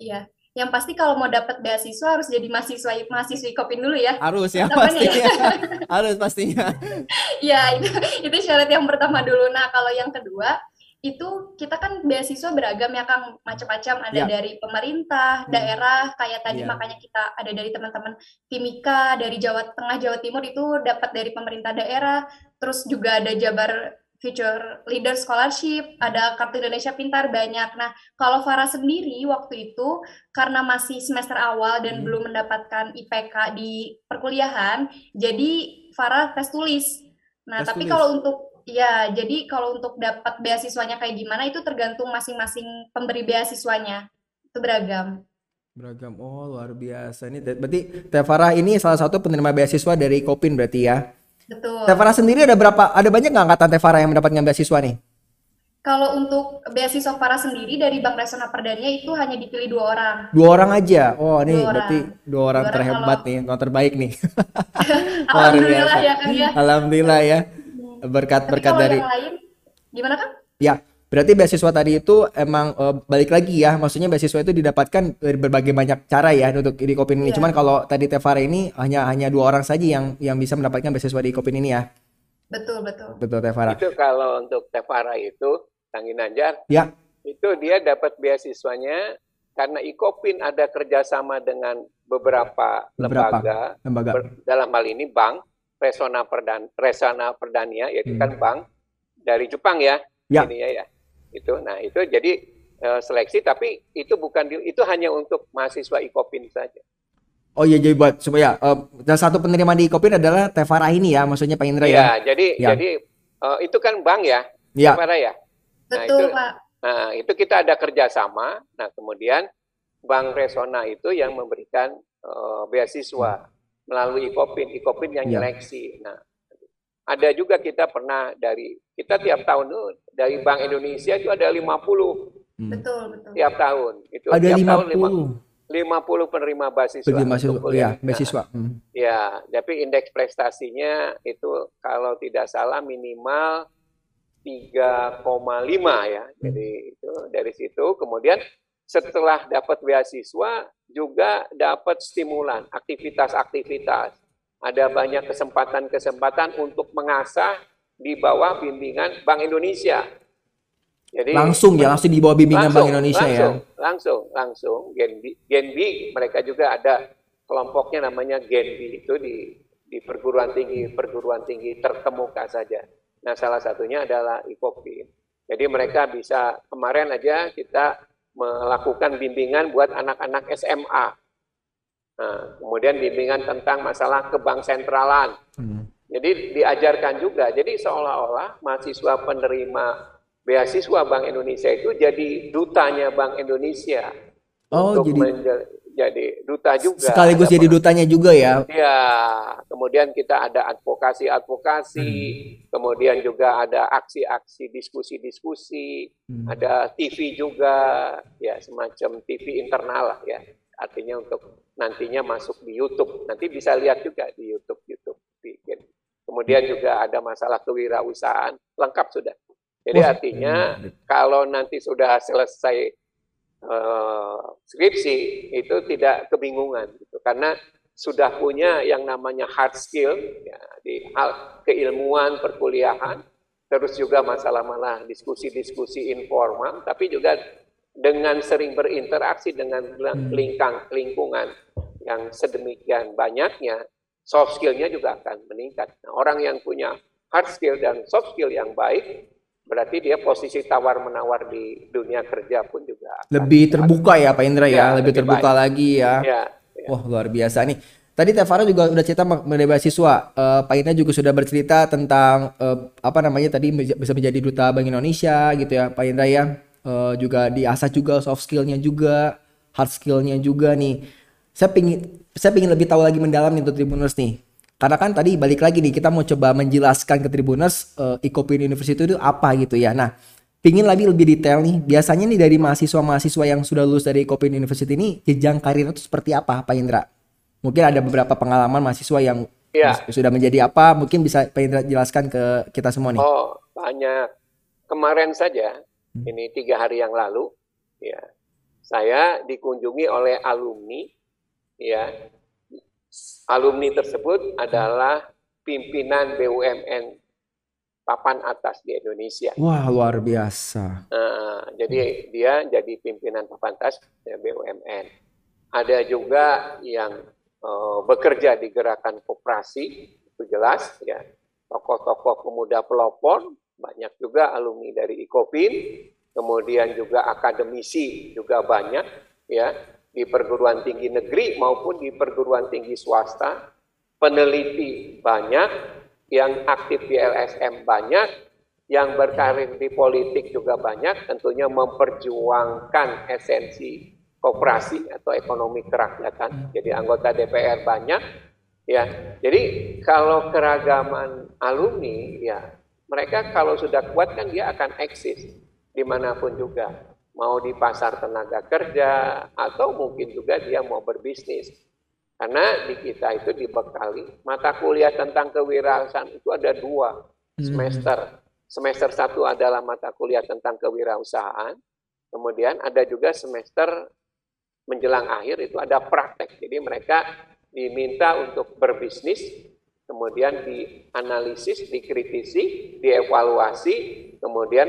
Iya. Yang pasti kalau mau dapat beasiswa harus jadi mahasiswa mahasiswi Icopin dulu ya. Harus ya Namanya pastinya. Harus pastinya. Iya, itu itu syarat yang pertama dulu. Nah, kalau yang kedua itu kita kan beasiswa beragam ya Kang, macam-macam ada Ya. dari pemerintah, Hmm. daerah, kayak tadi Iya. makanya kita ada dari teman-teman Timika dari Jawa Tengah, Jawa Timur itu dapat dari pemerintah daerah, terus juga ada Jabar Future Leader Scholarship, ada Kartu Indonesia Pintar banyak. Nah, kalau Farah sendiri waktu itu karena masih semester awal dan Hmm. belum mendapatkan IPK di perkuliahan, jadi Farah tes tulis. Nah, Tes tapi tulis. kalau untuk Iya, jadi kalau untuk dapat beasiswanya kayak gimana itu tergantung masing-masing pemberi beasiswanya. Itu beragam. Beragam. Oh, luar biasa. Ini berarti Tevara ini salah satu penerima beasiswa dari Kopin berarti ya. Betul. Tevara sendiri ada berapa? Ada banyak nggak angkatan Tevara yang mendapatkan beasiswa nih? Kalau untuk beasiswa para sendiri dari Bank Resona Perdania itu hanya dipilih dua orang. Dua orang aja. Oh, ini Dua berarti orang. dua orang Dua orang terhebat kalau- nih, yang terbaik nih. Alhamdulillah ya kan ya. Alhamdulillah ya. Tapi Berkat-berkat kalau dari yang lain, gimana kan? Ya, berarti beasiswa tadi itu emang eh, balik lagi ya, maksudnya beasiswa itu didapatkan dari berbagai banyak cara ya untuk di Kopin ini. Iya. Cuman kalau tadi Tevara ini hanya hanya dua orang saja yang yang bisa mendapatkan beasiswa di Kopin ini ya. Betul, betul. Betul Tevara. Itu kalau untuk Tevara itu, Kang Ginanjar, Ya, itu dia dapat beasiswanya karena Ikopin ada kerjasama dengan beberapa, Beberapa lembaga, lembaga. ber- dalam hal ini bank, Resona Perdan, Resona Perdania, yaitu Hmm. kan bank dari Jepang ya, Ya. ini ya, ya. Itu, nah itu jadi eh, seleksi, tapi itu bukan di- itu hanya untuk mahasiswa Ikopin saja. Oh iya jadi buat supaya dan satu penerima di Kopin adalah Tevara ini ya, maksudnya Pak Indra ya. Ya, jadi Ya. jadi eh, itu kan bank ya, Ya. Tevara ya. Nah, Betul, itu- Pak. Nah, itu kita ada kerjasama. Nah, kemudian Bank Resona itu yang memberikan eh, beasiswa melalui Ikopin, Ikopin yang Ya. nyeleksi. Nah, ada juga kita pernah dari kita tiap tahun tuh dari Bank Indonesia itu ada 50 Hmm. Betul, betul. tiap tahun. Itu Ada tiap tahun 50 lima- 50 penerima beasiswa. bagi mahasiswa untuk kuliah. ya, beasiswa. Hmm. Ya, tapi indeks prestasinya itu kalau tidak salah minimal 3,5 ya. Jadi itu dari situ kemudian setelah dapat beasiswa juga dapat stimulan, aktivitas-aktivitas. Ada banyak kesempatan-kesempatan untuk mengasah di bawah bimbingan Bank Indonesia. Jadi Langsung ya, langsung di bawah bimbingan Bank Indonesia langsung, ya. Langsung, langsung. Genbi, Genbi mereka juga ada kelompoknya namanya Genbi itu di di perguruan tinggi perguruan tinggi terkemuka saja. Nah salah satunya adalah Ikopin. Jadi mereka bisa kemarin aja kita melakukan bimbingan buat anak-anak SMA. Nah, kemudian bimbingan tentang masalah kebank sentralan. Hmm. Jadi diajarkan juga. Jadi seolah-olah mahasiswa penerima beasiswa Bank Indonesia itu jadi dutanya Bank Indonesia Oh, untuk jadi jadi duta juga. sekaligus Ada jadi dutanya juga ya. Ya, kemudian kita ada advokasi-advokasi, kemudian juga ada aksi-aksi diskusi-diskusi, Hmm. ada TV juga, ya semacam TV internal lah ya. Artinya untuk nantinya masuk di YouTube, nanti bisa lihat juga di YouTube YouTube. bikin. Kemudian juga ada masalah kewirausahaan, lengkap sudah. Jadi Wah, artinya keren. kalau nanti sudah selesai eh, skripsi itu tidak kebingungan gitu karena sudah punya yang namanya hard skill ya, di hal keilmuan perkuliahan terus juga masalah-masalah diskusi-diskusi informal tapi juga dengan sering berinteraksi dengan lingkang lingkungan yang sedemikian banyaknya soft skillnya juga akan meningkat. Nah, orang yang punya hard skill dan soft skill yang baik berarti dia posisi tawar menawar di dunia kerja pun juga akan Lebih terbuka ya Pak Indra ya, Ya, lebih lebih terbuka baik. lagi ya. ya, Wah luar biasa nih. Tadi Tevara juga udah cerita mengenai beasiswa. Eh, Pak Indra juga sudah bercerita tentang eh, apa namanya tadi bisa menjadi duta Bank Indonesia gitu ya Pak Indra ya. Eh, juga diasah juga soft skillnya juga, hard skillnya juga nih. Saya pingin saya pingin lebih tahu lagi mendalam nih untuk Tribuners nih. Karena kan tadi balik lagi nih kita mau coba menjelaskan ke Tribuners eh, Ecopin University itu apa gitu ya. Nah, pingin lebih lebih detail nih. Biasanya nih dari mahasiswa-mahasiswa yang sudah lulus dari Ecopin University ini jenjang karirnya itu seperti apa, Pak Indra? Mungkin ada beberapa pengalaman mahasiswa yang Ya. sudah menjadi apa, mungkin bisa Pak Indra jelaskan ke kita semua nih. Oh, banyak. Kemarin saja, ini tiga hari yang lalu, ya, saya dikunjungi oleh alumni, ya. Alumni tersebut adalah pimpinan BUMN papan atas di Indonesia. Wah, luar biasa. Nah, jadi dia jadi pimpinan papan atas ya, BUMN. Ada juga yang eh, bekerja di gerakan koperasi, itu jelas ya. Tokoh-tokoh pemuda pelopor, banyak juga alumni dari Ikopin, kemudian juga akademisi juga banyak ya di perguruan tinggi negeri maupun di perguruan tinggi swasta, peneliti banyak, yang aktif di LSM banyak, yang berkarir di politik juga banyak, tentunya memperjuangkan esensi koperasi atau ekonomi kerakyatan. Jadi anggota DPR banyak, ya. Jadi kalau keragaman alumni, ya mereka kalau sudah kuat kan dia akan eksis di mana pun juga. Mau di pasar tenaga kerja atau mungkin juga dia mau berbisnis. Karena di kita itu dibekali mata kuliah tentang kewirausahaan itu ada dua semester. Semester satu adalah mata kuliah tentang kewirausahaan. Kemudian ada juga semester menjelang akhir itu ada praktek. Jadi mereka diminta untuk berbisnis, kemudian dianalisis, dikritisi, dievaluasi, kemudian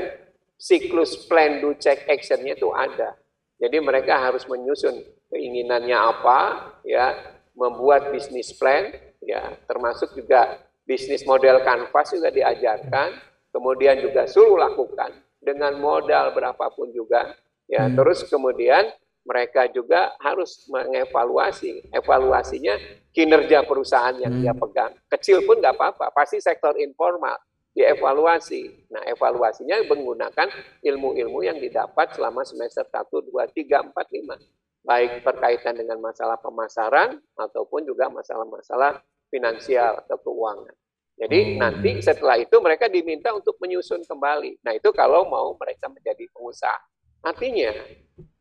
siklus plan do check actionnya itu ada. Jadi mereka harus menyusun keinginannya apa, ya, membuat bisnis plan, ya, termasuk juga bisnis model kanvas juga diajarkan, kemudian juga suruh lakukan dengan modal berapapun juga, ya, Hmm. terus kemudian mereka juga harus mengevaluasi, evaluasinya kinerja perusahaan yang dia pegang. Kecil pun nggak apa-apa, pasti sektor informal dievaluasi. Nah, evaluasinya menggunakan ilmu-ilmu yang didapat selama semester 1, 2, 3, 4, 5. Baik berkaitan dengan masalah pemasaran ataupun juga masalah-masalah finansial atau keuangan. Jadi nanti setelah itu mereka diminta untuk menyusun kembali. Nah, itu kalau mau mereka menjadi pengusaha. Artinya,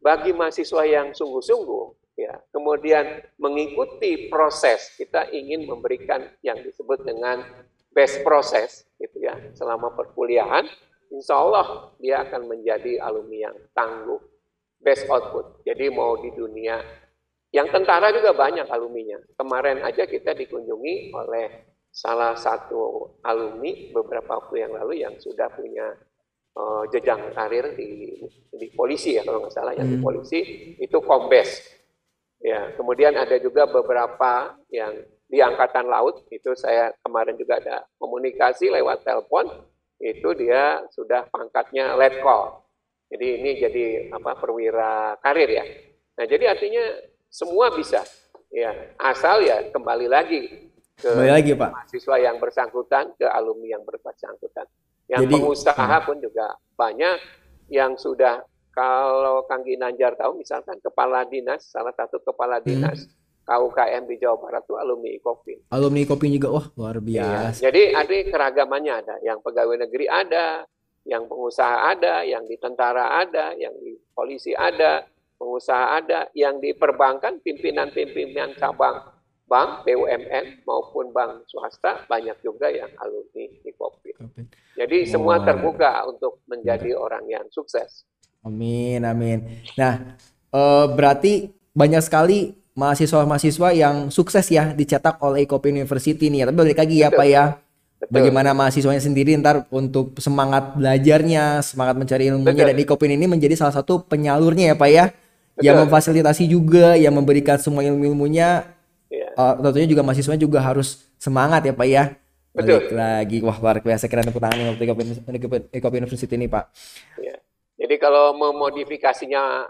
bagi mahasiswa yang sungguh-sungguh, ya, kemudian mengikuti proses, kita ingin memberikan yang disebut dengan best process, gitu ya, selama perkuliahan, insya Allah dia akan menjadi alumni yang tangguh, best output. Jadi mau di dunia, yang tentara juga banyak alumninya. Kemarin aja kita dikunjungi oleh salah satu alumni beberapa waktu yang lalu yang sudah punya uh, jenjang karir di, di polisi ya kalau nggak salah yang di Hmm. polisi itu kombes ya kemudian ada juga beberapa yang di angkatan laut itu saya kemarin juga ada komunikasi lewat telepon itu dia sudah pangkatnya letkol jadi ini jadi apa perwira karir ya nah jadi artinya semua bisa ya asal ya kembali lagi ke Kembali lagi, Pak. mahasiswa yang bersangkutan ke alumni yang bersangkutan yang Jadi- pengusaha pun juga banyak yang sudah kalau Kang Ginanjar tahu misalkan kepala dinas salah satu kepala dinas KUKM di Jawa Barat itu alumni Ikopin. Alumni kopi juga wah luar Ya, biasa. jadi ada keragamannya ada, yang pegawai negeri ada, yang pengusaha ada, yang di tentara ada, yang di polisi ada, pengusaha ada, yang di perbankan pimpinan-pimpinan cabang bank BUMN maupun bank swasta banyak juga yang alumni Ikopin. Jadi semua terbuka untuk menjadi orang yang sukses. Amin, amin. Nah, eh, berarti banyak sekali mahasiswa-mahasiswa yang sukses ya dicetak oleh Ikopi University nih. Tapi balik lagi ya Betul. Pak ya. Betul. Bagaimana mahasiswanya sendiri ntar untuk semangat belajarnya, semangat mencari ilmunya Betul. dan Ikopin ini menjadi salah satu penyalurnya ya Pak ya. Yang Betul. memfasilitasi juga, yang memberikan semua ilmu-ilmunya. Iya. Eh, tentunya juga mahasiswanya juga harus semangat ya Pak ya. Betul. Balik lagi, wah luar biasa keren tepuk tangan untuk Ikopi University ini Pak. Ya. Jadi kalau memodifikasinya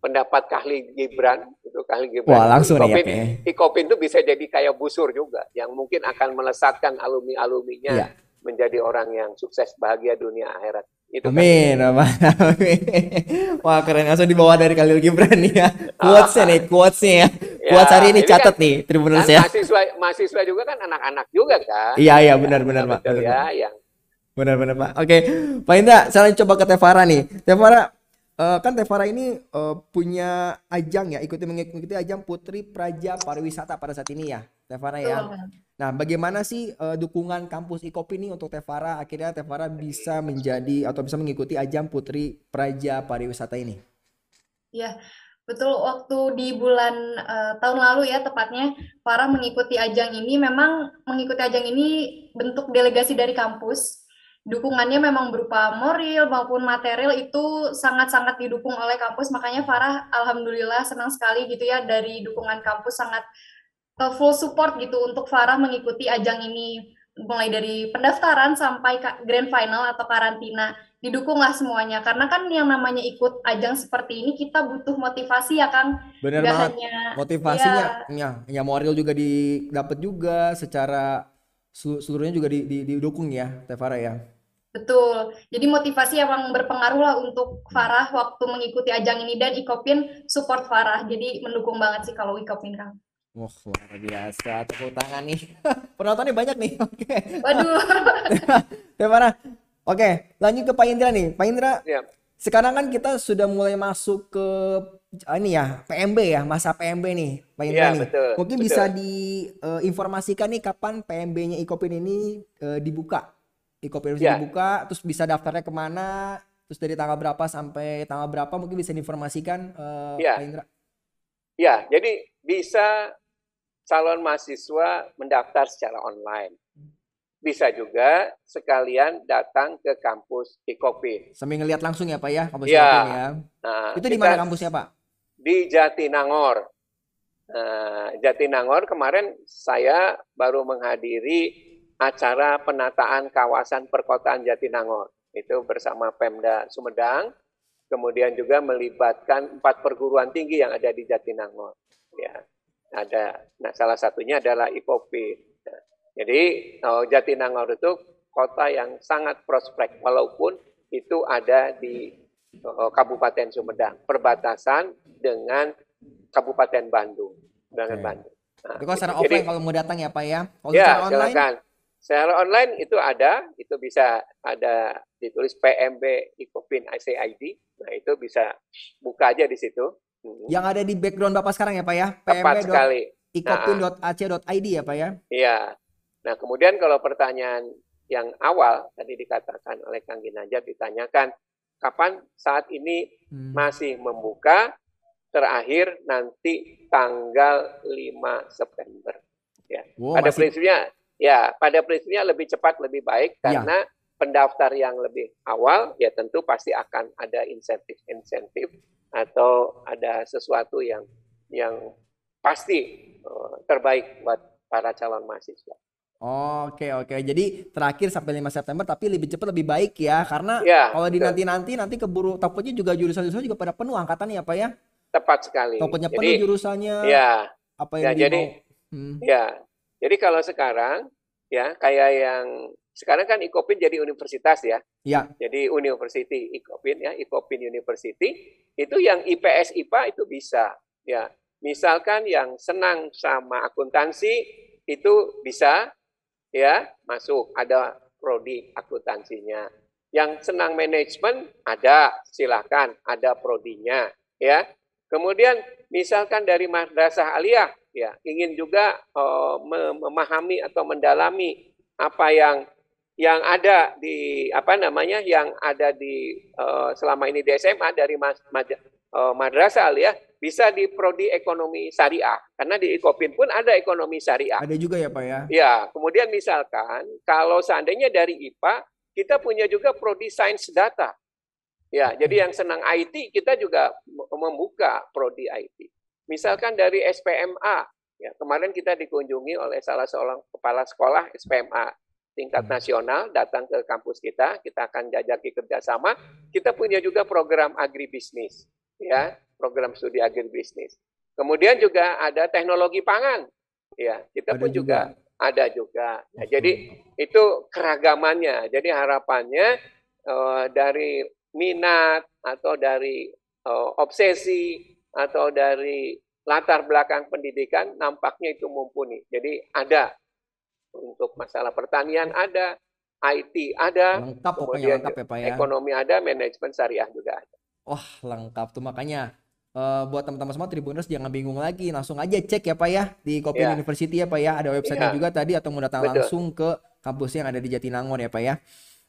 pendapat Kahli Gibran itu Kahli Gibran Wah, langsung nih ya, Ikopin. Ikopin itu bisa jadi kayak busur juga yang mungkin akan melesatkan alumni alumninya Iya. menjadi orang yang sukses bahagia dunia akhirat. Itu kan. Amin, amin, amin. Wah keren langsung dibawa dari Khalil Gibran nih ya. Quotesnya nih, quotesnya ya. Quotes hari ini catat kan- nih, Tribuners kan ya. mahasiswa mahasiswa juga kan anak-anak juga kan. Iya, iya, benar, benar, Pak. Benar, ya, yang Benar, benar, Pak. Oke, Pak Indra, saya coba ke Tevara nih. Tevara, eh, kan Tevara ini eh, punya ajang ya, ikuti mengikuti ajang Putri Praja Pariwisata pada saat ini ya, Tevara ya. Nah, bagaimana sih eh, dukungan kampus Ikopi nih untuk Tevara? Akhirnya Tevara bisa menjadi atau bisa mengikuti ajang Putri Praja Pariwisata ini. Ya, betul. Waktu di bulan eh, tahun lalu ya tepatnya, Farah mengikuti ajang ini. Memang mengikuti ajang ini bentuk delegasi dari kampus. Dukungannya memang berupa moral maupun material itu sangat-sangat didukung oleh kampus. Makanya Farah, alhamdulillah senang sekali gitu ya dari dukungan kampus sangat full support gitu untuk Farah mengikuti ajang ini. Mulai dari pendaftaran sampai grand final atau karantina didukunglah semuanya karena kan yang namanya ikut ajang seperti ini kita butuh motivasi ya Kang Bener Nggak banget. hanya- Motivasinya, ya, ya, ya moral juga didapat juga secara selu- seluruhnya juga di- di- didukung ya, Tevara ya. Betul. Jadi motivasi emang berpengaruh lah untuk Farah waktu mengikuti ajang ini dan Ikopin support Farah. Jadi mendukung banget sih kalau Ikopin Kang. Wah, luar biasa. Tepuk tangan nih. Penontonnya banyak nih. Oke. Waduh. Teh Farah. Oke, lanjut ke Pak Indra nih. Pak Indra, Ya. sekarang kan kita sudah mulai masuk ke ah, ini ya, PMB ya, masa PMB nih, Pak Indra Iya, nih. betul, Mungkin betul. bisa diinformasikan nih kapan PMB-nya Ikopin ini eh, dibuka. Ikopin Ya. dibuka, terus bisa daftarnya ke mana, terus dari tanggal berapa sampai tanggal berapa mungkin bisa diinformasikan eh, Ya. Pak Indra. Ya, jadi bisa calon mahasiswa mendaftar secara online. Bisa juga sekalian datang ke kampus Ikopin. Sambil ngelihat langsung ya Pak ya, kampus Ya. Ya. Nah, Itu di mana kampusnya Pak? Di Jatinangor. Nah, Jatinangor kemarin saya baru menghadiri acara penataan kawasan perkotaan Jatinangor. Itu bersama Pemda Sumedang, kemudian juga melibatkan empat perguruan tinggi yang ada di Jatinangor. Ya, ada. Nah, salah satunya adalah IPOPI. Nah, jadi oh, Jatinangor itu kota yang sangat prospek, walaupun itu ada di oh, Kabupaten Sumedang, perbatasan dengan Kabupaten Bandung, dengan Oke. Bandung. Nah, Itu kalau secara. Jadi- offline kalau mau datang ya Pak ya. Kalau ya, secara online silakan. Secara online itu ada, itu bisa ada ditulis PMB Ikopin ICID. Nah, itu bisa buka aja di situ. Yang ada di background Bapak sekarang ya Pak ya. Tepat sekali. ya Pak ya. Iya. Nah, kemudian kalau pertanyaan yang awal tadi dikatakan oleh Kang Ginanjar ditanyakan kapan saat ini Hmm. masih membuka terakhir nanti tanggal 5 September. Ya. Wow, pada masih- prinsipnya ya, pada prinsipnya lebih cepat lebih baik Ya. karena pendaftar yang lebih awal ya tentu pasti akan ada insentif-insentif atau ada sesuatu yang yang pasti eh, terbaik buat para calon mahasiswa. Oke oke. Jadi terakhir sampai 5 September tapi lebih cepat lebih baik ya karena Ya, kalau di nanti-nanti nanti keburu takutnya juga jurusan-jurusan juga pada penuh angkatannya ya Pak ya. Tepat sekali. Takutnya Jadi, penuh jurusannya. Ya, Apa ya yang di jadi Hmm. ya. Jadi kalau sekarang ya kayak yang sekarang kan Ikopin jadi universitas ya. Ya. Jadi University Ikopin ya, Ikopin University itu yang IPS IPA itu bisa ya. Misalkan yang senang sama akuntansi itu bisa ya masuk ada prodi akuntansinya. Yang senang manajemen ada silakan ada prodinya ya. Kemudian misalkan dari madrasah aliyah ya ingin juga mem- memahami atau mendalami apa yang yang ada di apa namanya yang ada di eh, selama ini di SMA dari mas, eh, madrasah aliyah bisa di prodi ekonomi syariah karena di Ikopin pun ada ekonomi syariah. Ada juga ya Pak ya. Ya, kemudian misalkan kalau seandainya dari IPA kita punya juga prodi sains data. Ya, jadi yang senang IT kita juga membuka prodi IT. Misalkan dari SPMA, ya kemarin kita dikunjungi oleh salah seorang kepala sekolah SPMA tingkat nasional datang ke kampus kita, kita akan jajaki kerjasama. Kita punya juga program agribisnis, ya program studi agribisnis. Kemudian juga ada teknologi pangan, ya kita Ada pun juga, juga. ada juga. Nah, jadi itu keragamannya. Jadi harapannya eh, dari minat atau dari eh, obsesi atau dari latar belakang pendidikan nampaknya itu mumpuni. Jadi ada untuk masalah pertanian ada, IT ada, Lengkap kemudian lengkap ya Pak ya. ekonomi ada, manajemen syariah juga ada. Wah lengkap tuh makanya eh, buat teman-teman semua Tribuners jangan bingung lagi langsung aja cek ya Pak ya di Kopi Ya. University ya Pak ya ada websitenya Ya. juga tadi atau mau datang Betul. langsung ke kampus yang ada di Jatinangor ya Pak ya.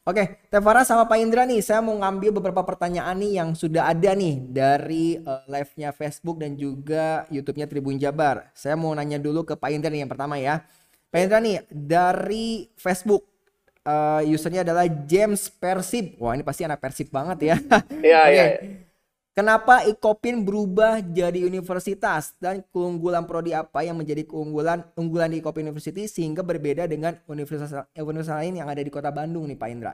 Oke, Teh Farah sama Pak Indra nih, saya mau ngambil beberapa pertanyaan nih yang sudah ada nih dari eh, live-nya Facebook dan juga YouTube-nya Tribun Jabar. Saya mau nanya dulu ke Pak Indra nih yang pertama ya. Pak Indra nih dari Facebook eh, usernya adalah James Persib. Wah ini pasti anak Persib banget ya. Iya, Oke. iya. Kenapa Ikopin berubah jadi universitas dan keunggulan prodi apa yang menjadi keunggulan unggulan di Ikopin University sehingga berbeda dengan universitas eh, universitas lain yang ada di Kota Bandung nih Pak Indra?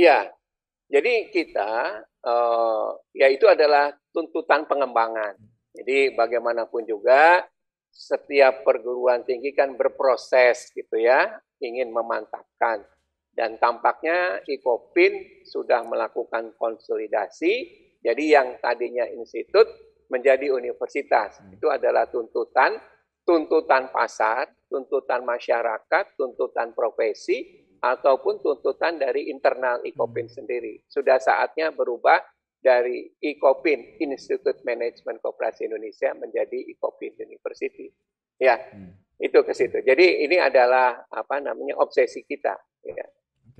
Ya, jadi kita eh, ya itu adalah tuntutan pengembangan. Jadi bagaimanapun juga setiap perguruan tinggi kan berproses gitu ya, ingin memantapkan. dan tampaknya IKOPIN sudah melakukan konsolidasi. Jadi yang tadinya institut menjadi universitas. Itu adalah tuntutan, tuntutan pasar, tuntutan masyarakat, tuntutan profesi, ataupun tuntutan dari internal IKOPIN sendiri. Sudah saatnya berubah dari IKOPIN, Institute Management Koperasi Indonesia, menjadi IKOPIN University. Ya, itu ke situ. Jadi ini adalah apa namanya obsesi kita. Ya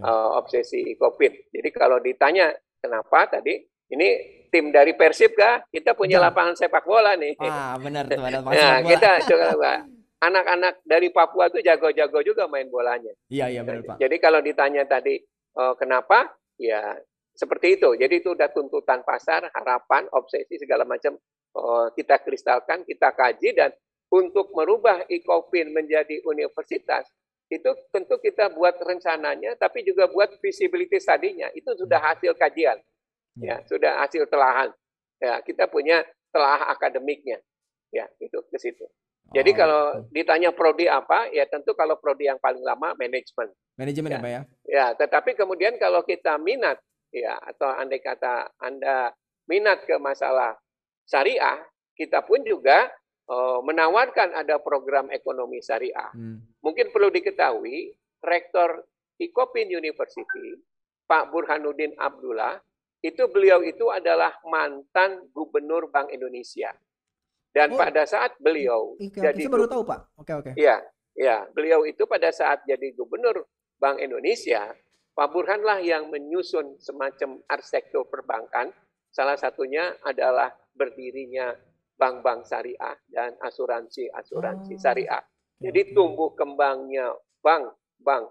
uh, obsesi Ikopin. Jadi kalau ditanya kenapa tadi ini tim dari Persib kah? Kita punya ya. lapangan sepak bola nih. Ah, benar tuh ada nah, kita coba anak-anak dari Papua tuh jago-jago juga main bolanya. Iya, iya benar, Pak. Jadi kalau ditanya tadi uh, kenapa? Ya seperti itu. Jadi itu udah tuntutan pasar, harapan, obsesi segala macam uh, kita kristalkan, kita kaji dan untuk merubah Ikopin menjadi universitas itu tentu kita buat rencananya, tapi juga buat visibility tadinya. Itu sudah hasil kajian, ya, sudah hasil telahan. Ya, kita punya telah akademiknya, ya, itu ke situ. Jadi oh, kalau ditanya prodi apa, ya tentu kalau prodi yang paling lama manajemen. Manajemen ya, ya Pak ya? Ya, tetapi kemudian kalau kita minat, ya, atau andai kata Anda minat ke masalah syariah, kita pun juga uh, menawarkan ada program ekonomi syariah. Hmm. Mungkin perlu diketahui, Rektor Ikopin University, Pak Burhanuddin Abdullah, itu beliau itu adalah mantan Gubernur Bank Indonesia. Dan oh, pada saat beliau okay, jadi saya baru tahu Pak. Oke okay, oke. Okay. Iya, ya, beliau itu pada saat jadi Gubernur Bank Indonesia, Pak Burhan lah yang menyusun semacam arsitektur perbankan. Salah satunya adalah berdirinya bank-bank syariah dan asuransi-asuransi oh. syariah. Jadi tumbuh kembangnya bank-bank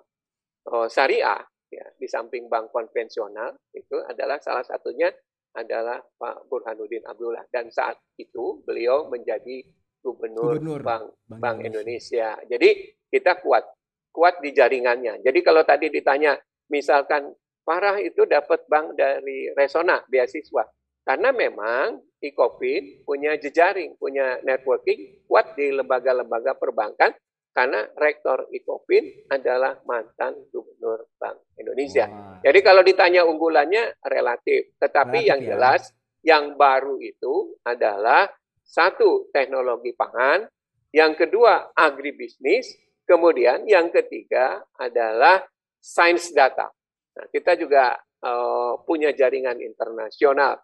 oh, syariah ya di samping bank konvensional itu adalah salah satunya adalah Pak Burhanuddin Abdullah dan saat itu beliau menjadi gubernur, gubernur Bank Bank, bank Indonesia. Indonesia. Jadi kita kuat kuat di jaringannya. Jadi kalau tadi ditanya misalkan Farah itu dapat bank dari Resona beasiswa. Karena memang IKOPIN punya jejaring, punya networking kuat di lembaga-lembaga perbankan karena rektor IKOPIN adalah mantan gubernur Bank Indonesia. Wow. Jadi kalau ditanya unggulannya relatif, tetapi relatif, yang ya. jelas yang baru itu adalah satu teknologi pangan, yang kedua agribisnis, kemudian yang ketiga adalah sains data. Nah, kita juga uh, punya jaringan internasional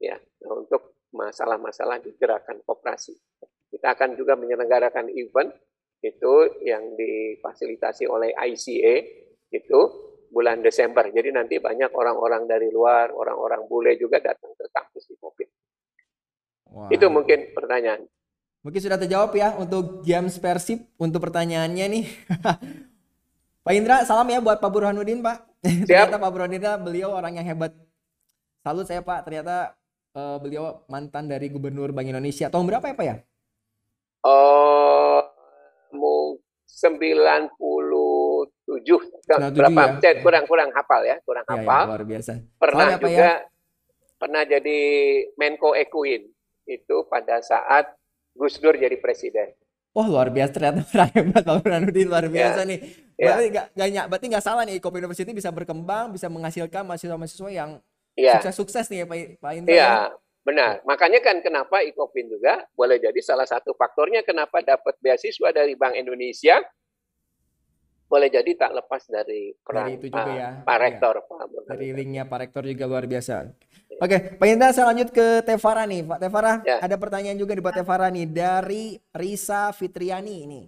ya untuk masalah-masalah di gerakan koperasi. Kita akan juga menyelenggarakan event itu yang difasilitasi oleh ICA itu bulan Desember. Jadi nanti banyak orang-orang dari luar, orang-orang bule juga datang ke kampus di Covid. Wow. Itu mungkin pertanyaan. Mungkin sudah terjawab ya untuk James Persib untuk pertanyaannya nih. Pak Indra, salam ya buat Pak Burhanuddin, Pak. Siap. ternyata Pak Burhanuddin beliau orang yang hebat. Salut saya Pak, ternyata uh, beliau mantan dari Gubernur Bank Indonesia. Tahun berapa ya Pak ya? Oh, uh, 97 berapa? Ya? kurang kurang hafal ya, kurang ya, hafal. Ya, luar biasa. Pernah Soalnya juga ya? pernah jadi Menko Ekuin itu pada saat Gus Dur jadi presiden. Wah luar biasa ternyata hebat Pak Burhanuddin luar ya. biasa ya. nih. Berarti nggak ya. berarti nggak salah nih Kopi University bisa berkembang, bisa menghasilkan mahasiswa-mahasiswa yang ya. sukses-sukses nih ya Pak, Pak Indra. Iya, benar. Makanya kan kenapa Ikopin juga boleh jadi salah satu faktornya kenapa dapat beasiswa dari Bank Indonesia boleh jadi tak lepas dari peran dari itu juga ya. Pak iya. Rektor. Ya. Pak dari linknya Pak Rektor juga luar biasa. Oke, Pak Indra saya lanjut ke Tevara nih. Pak Tevara, ya. ada pertanyaan juga di Pak Tevara nih dari Risa Fitriani ini.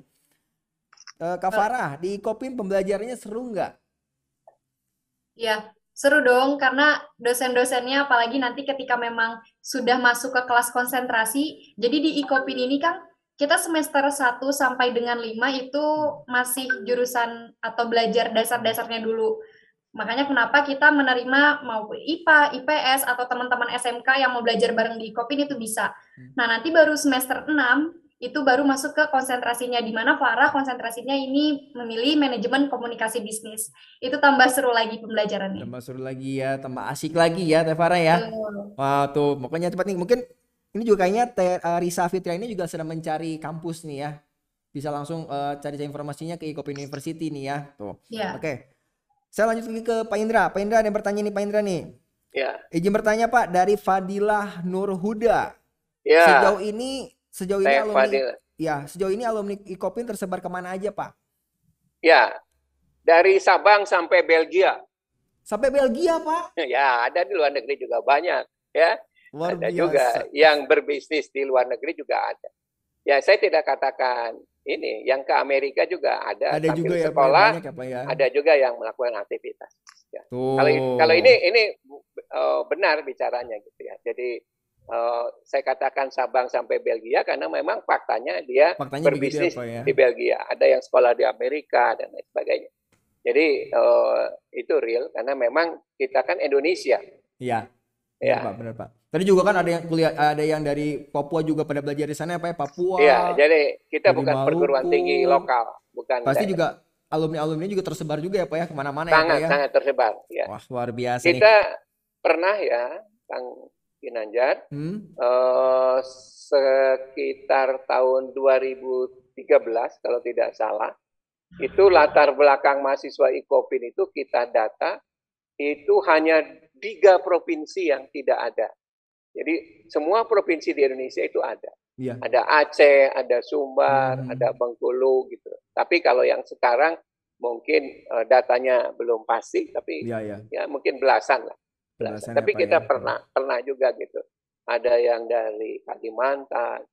Uh, Kak Farah, di Kopin pembelajarannya seru nggak? Iya, Seru dong, karena dosen-dosennya apalagi nanti ketika memang sudah masuk ke kelas konsentrasi, jadi di IKOPIN ini kan kita semester 1 sampai dengan 5 itu masih jurusan atau belajar dasar-dasarnya dulu. Makanya kenapa kita menerima mau IPA, IPS, atau teman-teman SMK yang mau belajar bareng di IKOPIN itu bisa. Nah, nanti baru semester 6 itu baru masuk ke konsentrasinya di mana Farah konsentrasinya ini memilih manajemen komunikasi bisnis. Itu tambah seru lagi pembelajarannya. Tambah seru lagi ya, tambah asik lagi ya Teh Farah ya. Hmm. Wah tuh, pokoknya cepat nih. Mungkin ini juga kayaknya Teh uh, Risa Fitria ini juga sedang mencari kampus nih ya. Bisa langsung uh, cari informasinya ke Ecopin University nih ya. Tuh. Yeah. Oke. Okay. Saya lanjut lagi ke Pak Indra. Pak Indra ada yang bertanya nih Pak Indra nih. Ya. Izin bertanya Pak dari Fadilah Nur Huda. Ya. Sejauh ini sejauh ini Teh alumni Fadilah. ya sejauh ini alumni Ikopin tersebar ke mana aja Pak? Ya. Dari Sabang sampai Belgia. Sampai Belgia Pak? Ya, ada di luar negeri juga banyak, ya. Luar ada biasa. juga yang berbisnis di luar negeri juga ada. Ya, saya tidak katakan ini, yang ke Amerika juga ada, Ada sambil juga ya sekolah, banyak ya Pak ya. ada juga yang melakukan aktivitas. Ya. Tuh. Kalau kalau ini ini eh, benar bicaranya gitu ya. Jadi eh, saya katakan Sabang sampai Belgia karena memang faktanya dia Faktanya ya, berbisnis ya. di Belgia. Ada yang sekolah di Amerika dan lain sebagainya. Jadi eh, itu real karena memang kita kan Indonesia. Iya. Ya. Benar, Pak, benar Pak. Tadi juga kan ada yang kuliah ada yang dari Papua juga pada belajar di sana ya Pak ya? Papua. Iya, jadi kita bukan perguruan Maluku. tinggi lokal, bukan Pasti daerah. juga alumni-alumni juga tersebar juga ya Pak ya ke mana-mana ya Pak sangat ya. sangat tersebar. Ya. Wah luar biasa nih. Kita pernah ya, Kang Ginanjar, Hmm? eh, sekitar tahun 2013 kalau tidak salah, itu latar belakang mahasiswa IKOPIN itu kita data itu hanya tiga provinsi yang tidak ada. Jadi semua provinsi di Indonesia itu ada. Iya. Ada Aceh, ada Sumbar, Hmm. ada Bengkulu gitu. Tapi kalau yang sekarang mungkin eh, datanya belum pasti, tapi Iya ya. ya mungkin belasan lah. Belasan. Belasan ya, Tapi kita ya. pernah pernah juga gitu. Ada yang dari Kalimantan.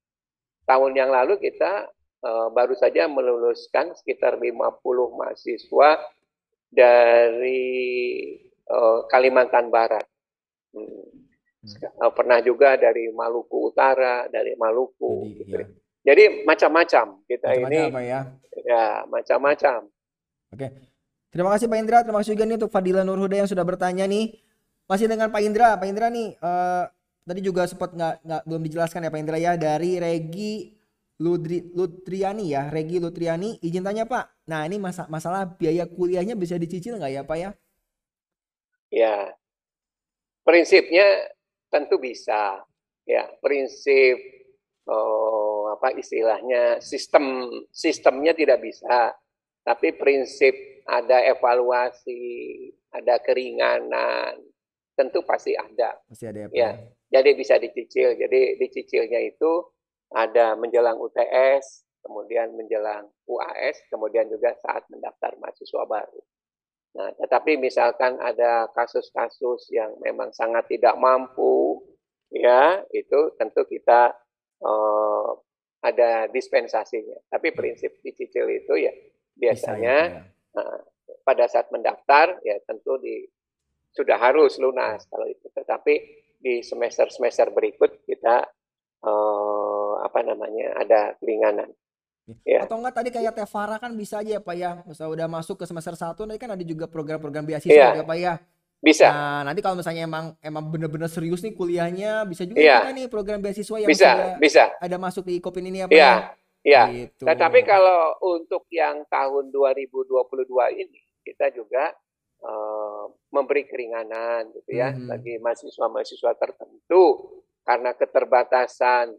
Tahun yang lalu kita eh, baru saja meluluskan sekitar 50 mahasiswa dari eh, Kalimantan Barat. Hmm. Eh, Pernah juga dari Maluku Utara, dari Maluku. Jadi, gitu. iya. Jadi macam-macam kita Macam-macam ini Pak ya. ya macam-macam. Oke. Terima kasih Pak Indra, terima kasih juga nih untuk Fadila Nurhuda yang sudah bertanya nih. Masih dengan Pak Indra, Pak Indra nih eh, tadi juga sempat nggak nggak belum dijelaskan ya Pak Indra ya dari Regi Ludri, Lutriani ya, Regi Lutriani. Izin tanya Pak. Nah ini masa, masalah biaya kuliahnya bisa dicicil nggak ya Pak ya? Ya, prinsipnya tentu bisa. Ya, prinsip oh, apa istilahnya sistem sistemnya tidak bisa, tapi prinsip ada evaluasi, ada keringanan, tentu pasti ada. Masih ada ya Pak. Ya, jadi bisa dicicil. Jadi dicicilnya itu ada menjelang UTS, kemudian menjelang UAS, kemudian juga saat mendaftar mahasiswa baru. Nah, tetapi misalkan ada kasus-kasus yang memang sangat tidak mampu, ya itu tentu kita eh, ada dispensasinya. Tapi prinsip dicicil itu ya biasanya eh, pada saat mendaftar ya tentu di sudah harus lunas kalau itu. Tetapi di semester-semester berikut kita eh, apa namanya ada keringanan. Ya. Atau enggak tadi kayak Tevara kan bisa aja ya Pak ya. Udah masuk ke semester 1 nanti kan ada juga program-program beasiswa Iya. ya Pak ya. Bisa. Nah, nanti kalau misalnya emang emang bener-bener serius nih kuliahnya bisa juga Iya. kita nih program beasiswa yang Bisa, bisa. ada masuk di Kopin ini ya Pak Iya, ya. iya. Gitu. Tetapi kalau untuk yang tahun 2022 ini kita juga eh, memberi keringanan gitu ya Mhm. bagi mahasiswa-mahasiswa tertentu karena keterbatasan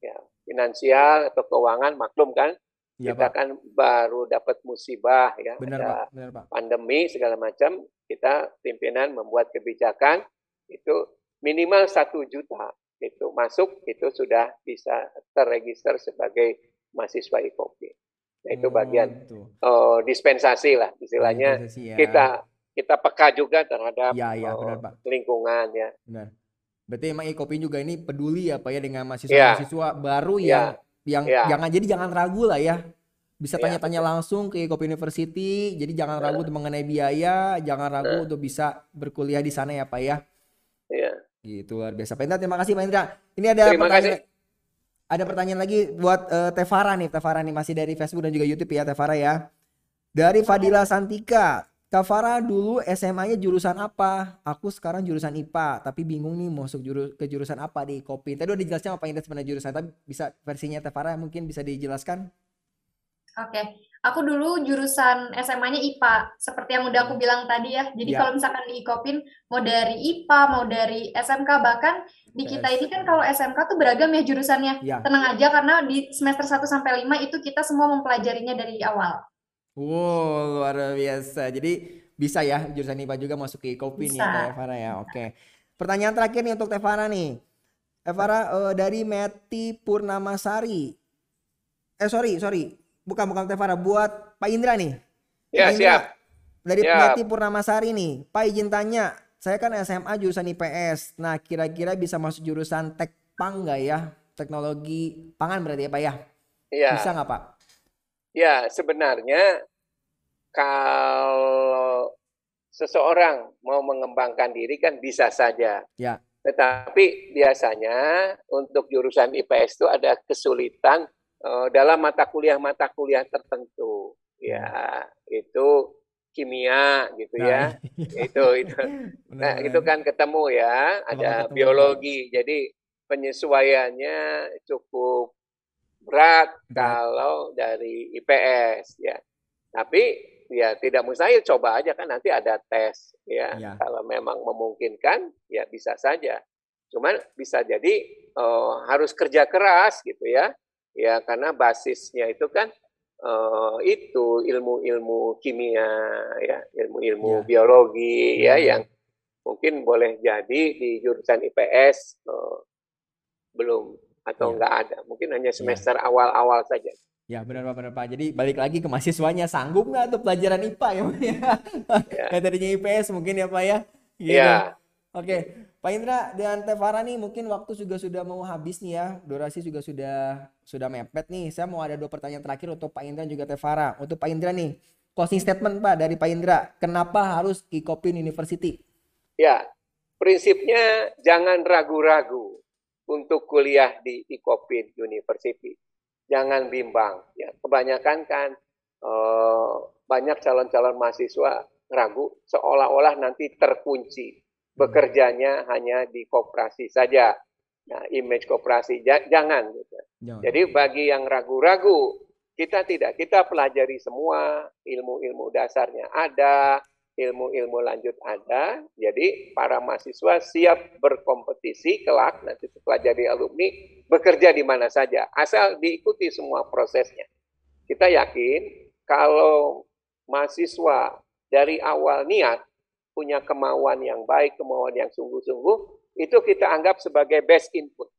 ya finansial atau keuangan maklum kan Iya, kita Pak. kan baru dapat musibah ya Benar ada Pak, benar Pak. pandemi segala macam kita pimpinan membuat kebijakan itu minimal satu juta itu masuk itu sudah bisa terregister sebagai mahasiswa IKOP. Nah, itu bagian eh, dispensasi lah istilahnya Dispensasi ya. kita kita peka juga terhadap Ya, ya, eh, benar, Pak. lingkungan ya. Benar. Berarti emang Ikopin juga ini peduli ya Pak ya dengan mahasiswa-mahasiswa baru Iya. yang yang Iya. jangan jadi jangan ragu lah ya. Bisa Iya, tanya-tanya langsung ke Ikopin University. Jadi jangan ragu untuk mengenai biaya, jangan ragu untuk bisa berkuliah di sana ya Pak ya. Iya. Gitu luar biasa. Pak Indra, terima kasih Pak Indra. Ini ada Terima pertanyaan kasih. ada pertanyaan lagi buat eh, Tevara nih, Tevara nih masih dari Facebook dan juga YouTube ya Tevara ya. Dari Fadila Santika. Farah dulu SMA-nya jurusan apa? Aku sekarang jurusan IPA, tapi bingung nih mau masuk juru, ke jurusan apa di Kopi. Tadi udah dijelaskan apa Indra sebenarnya jurusan, tapi bisa versinya Tevara mungkin bisa dijelaskan? Oke, aku dulu jurusan SMA-nya IPA, seperti yang udah aku bilang tadi ya. Jadi Ya. kalau misalkan di Ikopin, mau dari IPA, mau dari SMK, bahkan di kita ini kan kalau SMK tuh beragam ya jurusannya. Ya. Tenang aja karena di semester 1 sampai 5 itu kita semua mempelajarinya dari awal. Wow, luar biasa. Jadi bisa ya jurusan IPA juga masuk ke Ikopin ya Bisa. Teh Farah ya. Oke. Pertanyaan terakhir nih untuk Teh Farah nih. Teh Farah eh, dari Meti Purnamasari. Eh sorry, sorry. Bukan bukan Teh Farah, buat Pak Indra nih. Ya, Pak Indra, siap. Dari Siap. Meti Purnamasari nih. Pak izin tanya, saya kan SMA jurusan IPS. Nah, kira-kira bisa masuk jurusan Tekpang nggak ya? Teknologi pangan berarti ya, Pak ya? Iya. Bisa nggak, Pak? Ya, sebenarnya kalau seseorang mau mengembangkan diri kan bisa saja. Ya. Tetapi biasanya untuk jurusan IPS itu ada kesulitan eh, dalam mata kuliah-mata kuliah tertentu. Ya, itu kimia gitu ya. Itu itu. Nah, itu kan ketemu ya, ada ketemu. biologi. Jadi penyesuaiannya cukup berat kalau dari IPS ya. Tapi ya tidak mustahil coba aja kan nanti ada tes ya. Ya. Kalau memang memungkinkan ya bisa saja. Cuman bisa jadi eh, harus kerja keras gitu ya. Ya karena basisnya itu kan eh, itu ilmu-ilmu kimia ya, ilmu-ilmu biologi ya yang mungkin boleh jadi di jurusan IPS eh, belum atau enggak ada. Mungkin hanya semester awal-awal saja. Ya benar Pak, benar Pak. Jadi balik lagi ke mahasiswanya, sanggup nggak tuh pelajaran IPA ya ya? Yang tadinya IPS mungkin ya Pak ya? Gitu. Iya. Oke, Pak Indra dan Teh Farah nih mungkin waktu juga sudah mau habis nih ya, durasi juga sudah sudah mepet nih. Saya mau ada dua pertanyaan terakhir untuk Pak Indra juga Teh Farah. Untuk Pak Indra nih, closing statement Pak dari Pak Indra, kenapa harus Ikopin University? Ya, prinsipnya jangan ragu-ragu untuk kuliah di Ikopin University. Jangan bimbang. Ya, kebanyakan kan eh, banyak calon-calon mahasiswa ragu seolah-olah nanti terkunci bekerjanya hanya di koperasi saja. Nah, image koperasi ja- jangan. Gitu. Jadi bagi yang ragu-ragu, kita tidak, kita pelajari semua ilmu-ilmu dasarnya ada, ilmu-ilmu lanjut ada. Jadi para mahasiswa siap berkompetisi kelak nanti setelah jadi alumni bekerja di mana saja, asal diikuti semua prosesnya. Kita yakin kalau mahasiswa dari awal niat punya kemauan yang baik, kemauan yang sungguh-sungguh, itu kita anggap sebagai best input.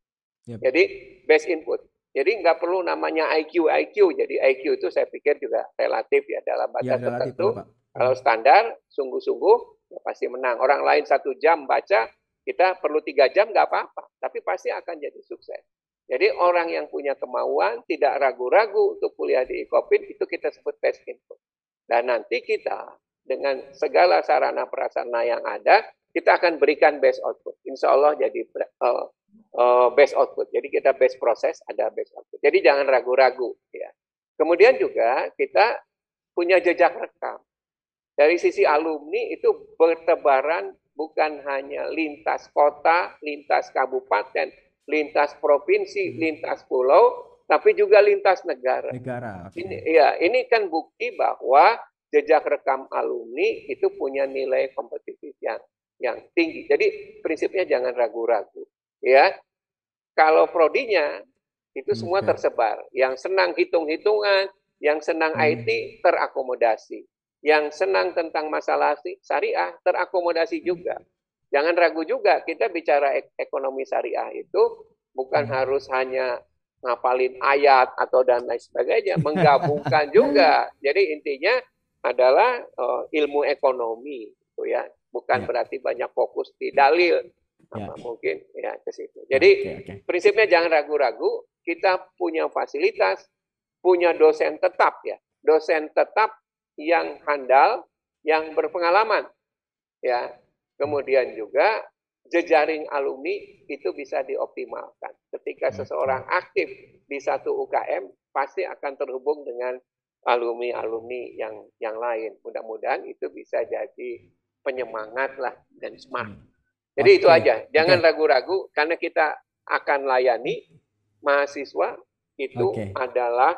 Jadi best input. Jadi nggak perlu namanya IQ IQ. Jadi IQ itu saya pikir juga relatif ya dalam batas Ya, relatif, tertentu. Pak. Kalau standar sungguh-sungguh ya pasti menang. Orang lain satu jam baca, kita perlu tiga jam nggak apa-apa. Tapi pasti akan jadi sukses. Jadi orang yang punya kemauan, tidak ragu-ragu untuk kuliah di Ikopin, itu kita sebut best input. Dan nanti kita dengan segala sarana prasarana yang ada, kita akan berikan best output. Insya Allah jadi uh, uh, best output. Jadi kita best proses, ada best output. Jadi jangan ragu-ragu. Ya. Kemudian juga kita punya jejak rekam. Dari sisi alumni itu bertebaran bukan hanya lintas kota, lintas kabupaten, lintas provinsi, lintas pulau, tapi juga lintas negara. Negara. oke. Ini ya, ini kan bukti bahwa jejak rekam alumni itu punya nilai kompetitif yang yang tinggi. Jadi prinsipnya jangan ragu-ragu, ya. Kalau prodinya itu semua tersebar. Yang senang hitung-hitungan, yang senang IT terakomodasi. Yang senang tentang masalah syariah terakomodasi juga. Jangan ragu juga, kita bicara ek- ekonomi syariah itu bukan harus hanya ngapalin ayat atau dan lain sebagainya, menggabungkan juga. Jadi intinya adalah eh, ilmu ekonomi, gitu ya. Bukan berarti banyak fokus di dalil, apa mungkin ya ke situ. Jadi prinsipnya jangan ragu-ragu. Kita punya fasilitas, punya dosen tetap ya, dosen tetap yang handal, yang berpengalaman, ya. Kemudian juga jejaring alumni itu bisa dioptimalkan. Ketika seseorang aktif di satu UKM, pasti akan terhubung dengan alumni-alumni yang yang lain. Mudah-mudahan itu bisa jadi penyemangat lah dan smart. Jadi itu Oke, aja, jangan ragu-ragu karena kita akan layani mahasiswa itu Oke. adalah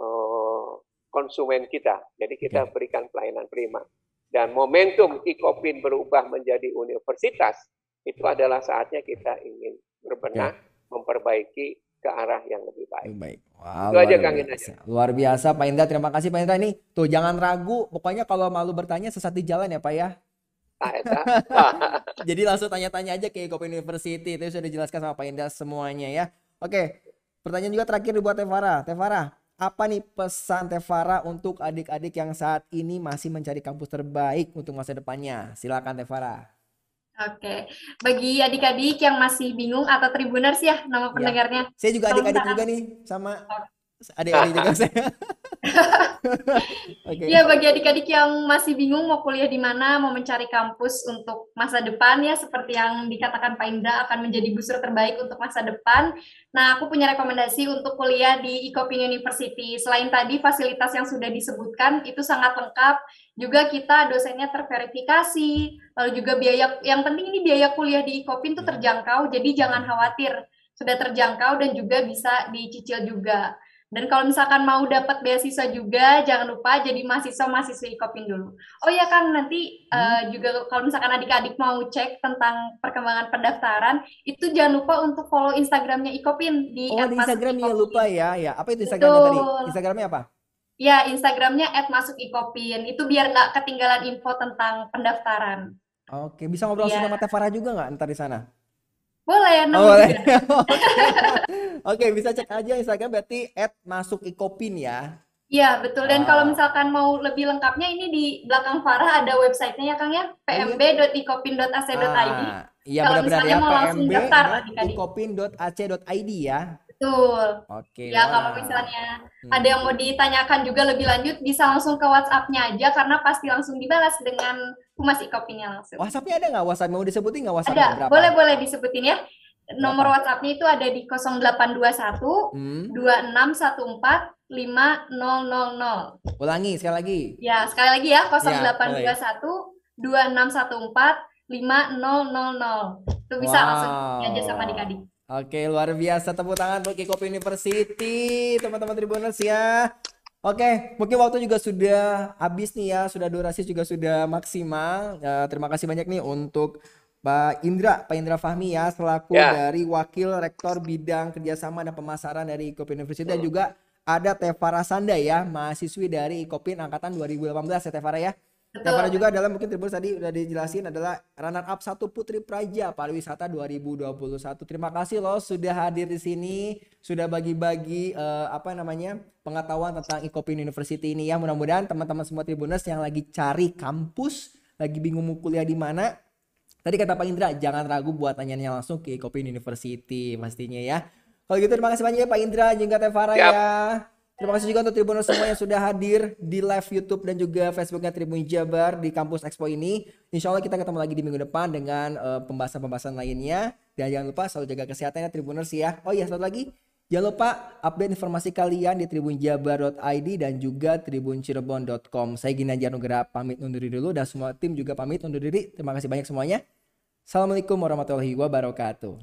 eh, konsumen kita. Jadi kita berikan pelayanan prima. Dan momentum Ikopin berubah menjadi universitas itu adalah saatnya kita ingin berbenah, memperbaiki ke arah yang lebih baik. Baik. Wow, Itu aja luar Kang biasa. Ginanjar. Luar biasa Pak Indra, terima kasih Pak Indra nih. Tuh jangan ragu, pokoknya kalau malu bertanya sesat di jalan ya Pak ya. Nah, eta. Jadi langsung tanya-tanya aja ke Kopi University, itu sudah dijelaskan sama Pak Indra semuanya ya. Oke, pertanyaan juga terakhir buat Tevara. Tevara, apa nih pesan Tevara untuk adik-adik yang saat ini masih mencari kampus terbaik untuk masa depannya? Silakan Tevara. Oke, bagi adik-adik yang masih bingung atau tribuners ya nama Ya. pendengarnya. Saya juga adik-adik juga nih sama adik-adik juga saya. Oke. Iya, bagi adik-adik yang masih bingung mau kuliah di mana, mau mencari kampus untuk masa depan ya, seperti yang dikatakan Pak Indra akan menjadi busur terbaik untuk masa depan. Nah, aku punya rekomendasi untuk kuliah di Ecopin University. Selain tadi fasilitas yang sudah disebutkan itu sangat lengkap, juga kita dosennya terverifikasi, lalu juga biaya, yang penting ini biaya kuliah di Ecopin itu terjangkau, jadi jangan khawatir, sudah terjangkau dan juga bisa dicicil juga. Dan kalau misalkan mau dapat beasiswa juga, jangan lupa jadi mahasiswa-mahasiswa Ikopin dulu. Oh ya Kang, nanti eh, juga kalau misalkan adik-adik mau cek tentang perkembangan pendaftaran, itu jangan lupa untuk follow Instagramnya Ikopin di Oh, di Instagram ya Ikopin. lupa ya. Ya, apa itu Instagramnya tadi? Instagramnya apa? Ya, Instagramnya @masukikopin. Itu biar nggak ketinggalan info tentang pendaftaran. Oke, bisa ngobrol Iya. sama Tevara juga nggak ntar di sana? Boleh, Oh, boleh. Oke, bisa cek aja Instagram berarti @masukikopin ya. Iya, betul. Dan kalau Ah. misalkan mau lebih lengkapnya, ini di belakang Farah ada websitenya ya Kang ya, pmb.ikopin.ac.id. Ah, iya Kalau benar-benar misalnya ya mau langsung daftar adik-adik. pmb.ikopin.ac.id ya. Betul. Oke. Ya, wah. kalau misalnya Hmm. ada yang mau ditanyakan juga lebih lanjut, bisa langsung ke WhatsApp-nya aja, karena pasti langsung dibalas dengan Humas Ikopinnya langsung. WhatsApp-nya ada nggak? WhatsApp mau disebutin nggak WhatsApp Ada, berapa? boleh-boleh disebutin ya. Nomor WhatsApp-nya itu ada di 0821 Hmm. 2614 5000. Ulangi sekali lagi. Ya, sekali lagi ya, boleh. 0821 2614 5000. Itu bisa langsung Wow. aja sama adik-adik. Oke, luar biasa tepuk tangan untuk Kopi University, teman-teman Tribuners ya. Oke, mungkin waktu juga sudah habis nih ya, sudah durasi juga sudah maksimal. Ya, terima kasih banyak nih untuk Pak Indra, Pak Indra Fahmi ya, selaku Ya. dari Wakil Rektor Bidang Kerjasama dan Pemasaran dari Kopi University dan juga ada Tevara Sanda ya, mahasiswi dari Kopin angkatan 2018 ya Tevara ya. Tevara juga adalah mungkin Tribuners tadi udah dijelasin adalah runner up satu Putri Praja Pariwisata 2021. Terima kasih loh sudah hadir di sini, sudah bagi-bagi eh, apa namanya pengetahuan tentang Ikopin University ini ya. Mudah-mudahan teman-teman semua Tribuners yang lagi cari kampus, lagi bingung mau kuliah di mana, Tadi kata Pak Indra, jangan ragu buat tanyanya langsung ke Ikopin University pastinya ya. Kalau gitu terima kasih banyak ya Pak Indra juga Tevara Siap. ya. Terima kasih juga untuk Tribuners semua yang sudah hadir di live YouTube dan juga Facebooknya Tribun Jabar di kampus Expo ini. Insya Allah kita ketemu lagi di minggu depan dengan eh, pembahasan-pembahasan lainnya. Dan jangan lupa selalu jaga kesehatan ya Tribuners ya. Oh iya satu lagi, jangan lupa update informasi kalian di tribunjabar.id dan juga tribuncirebon.com. Saya Gina Nugra pamit undur diri dulu dan semua tim juga pamit undur diri. Terima kasih banyak semuanya. Assalamualaikum warahmatullahi wabarakatuh.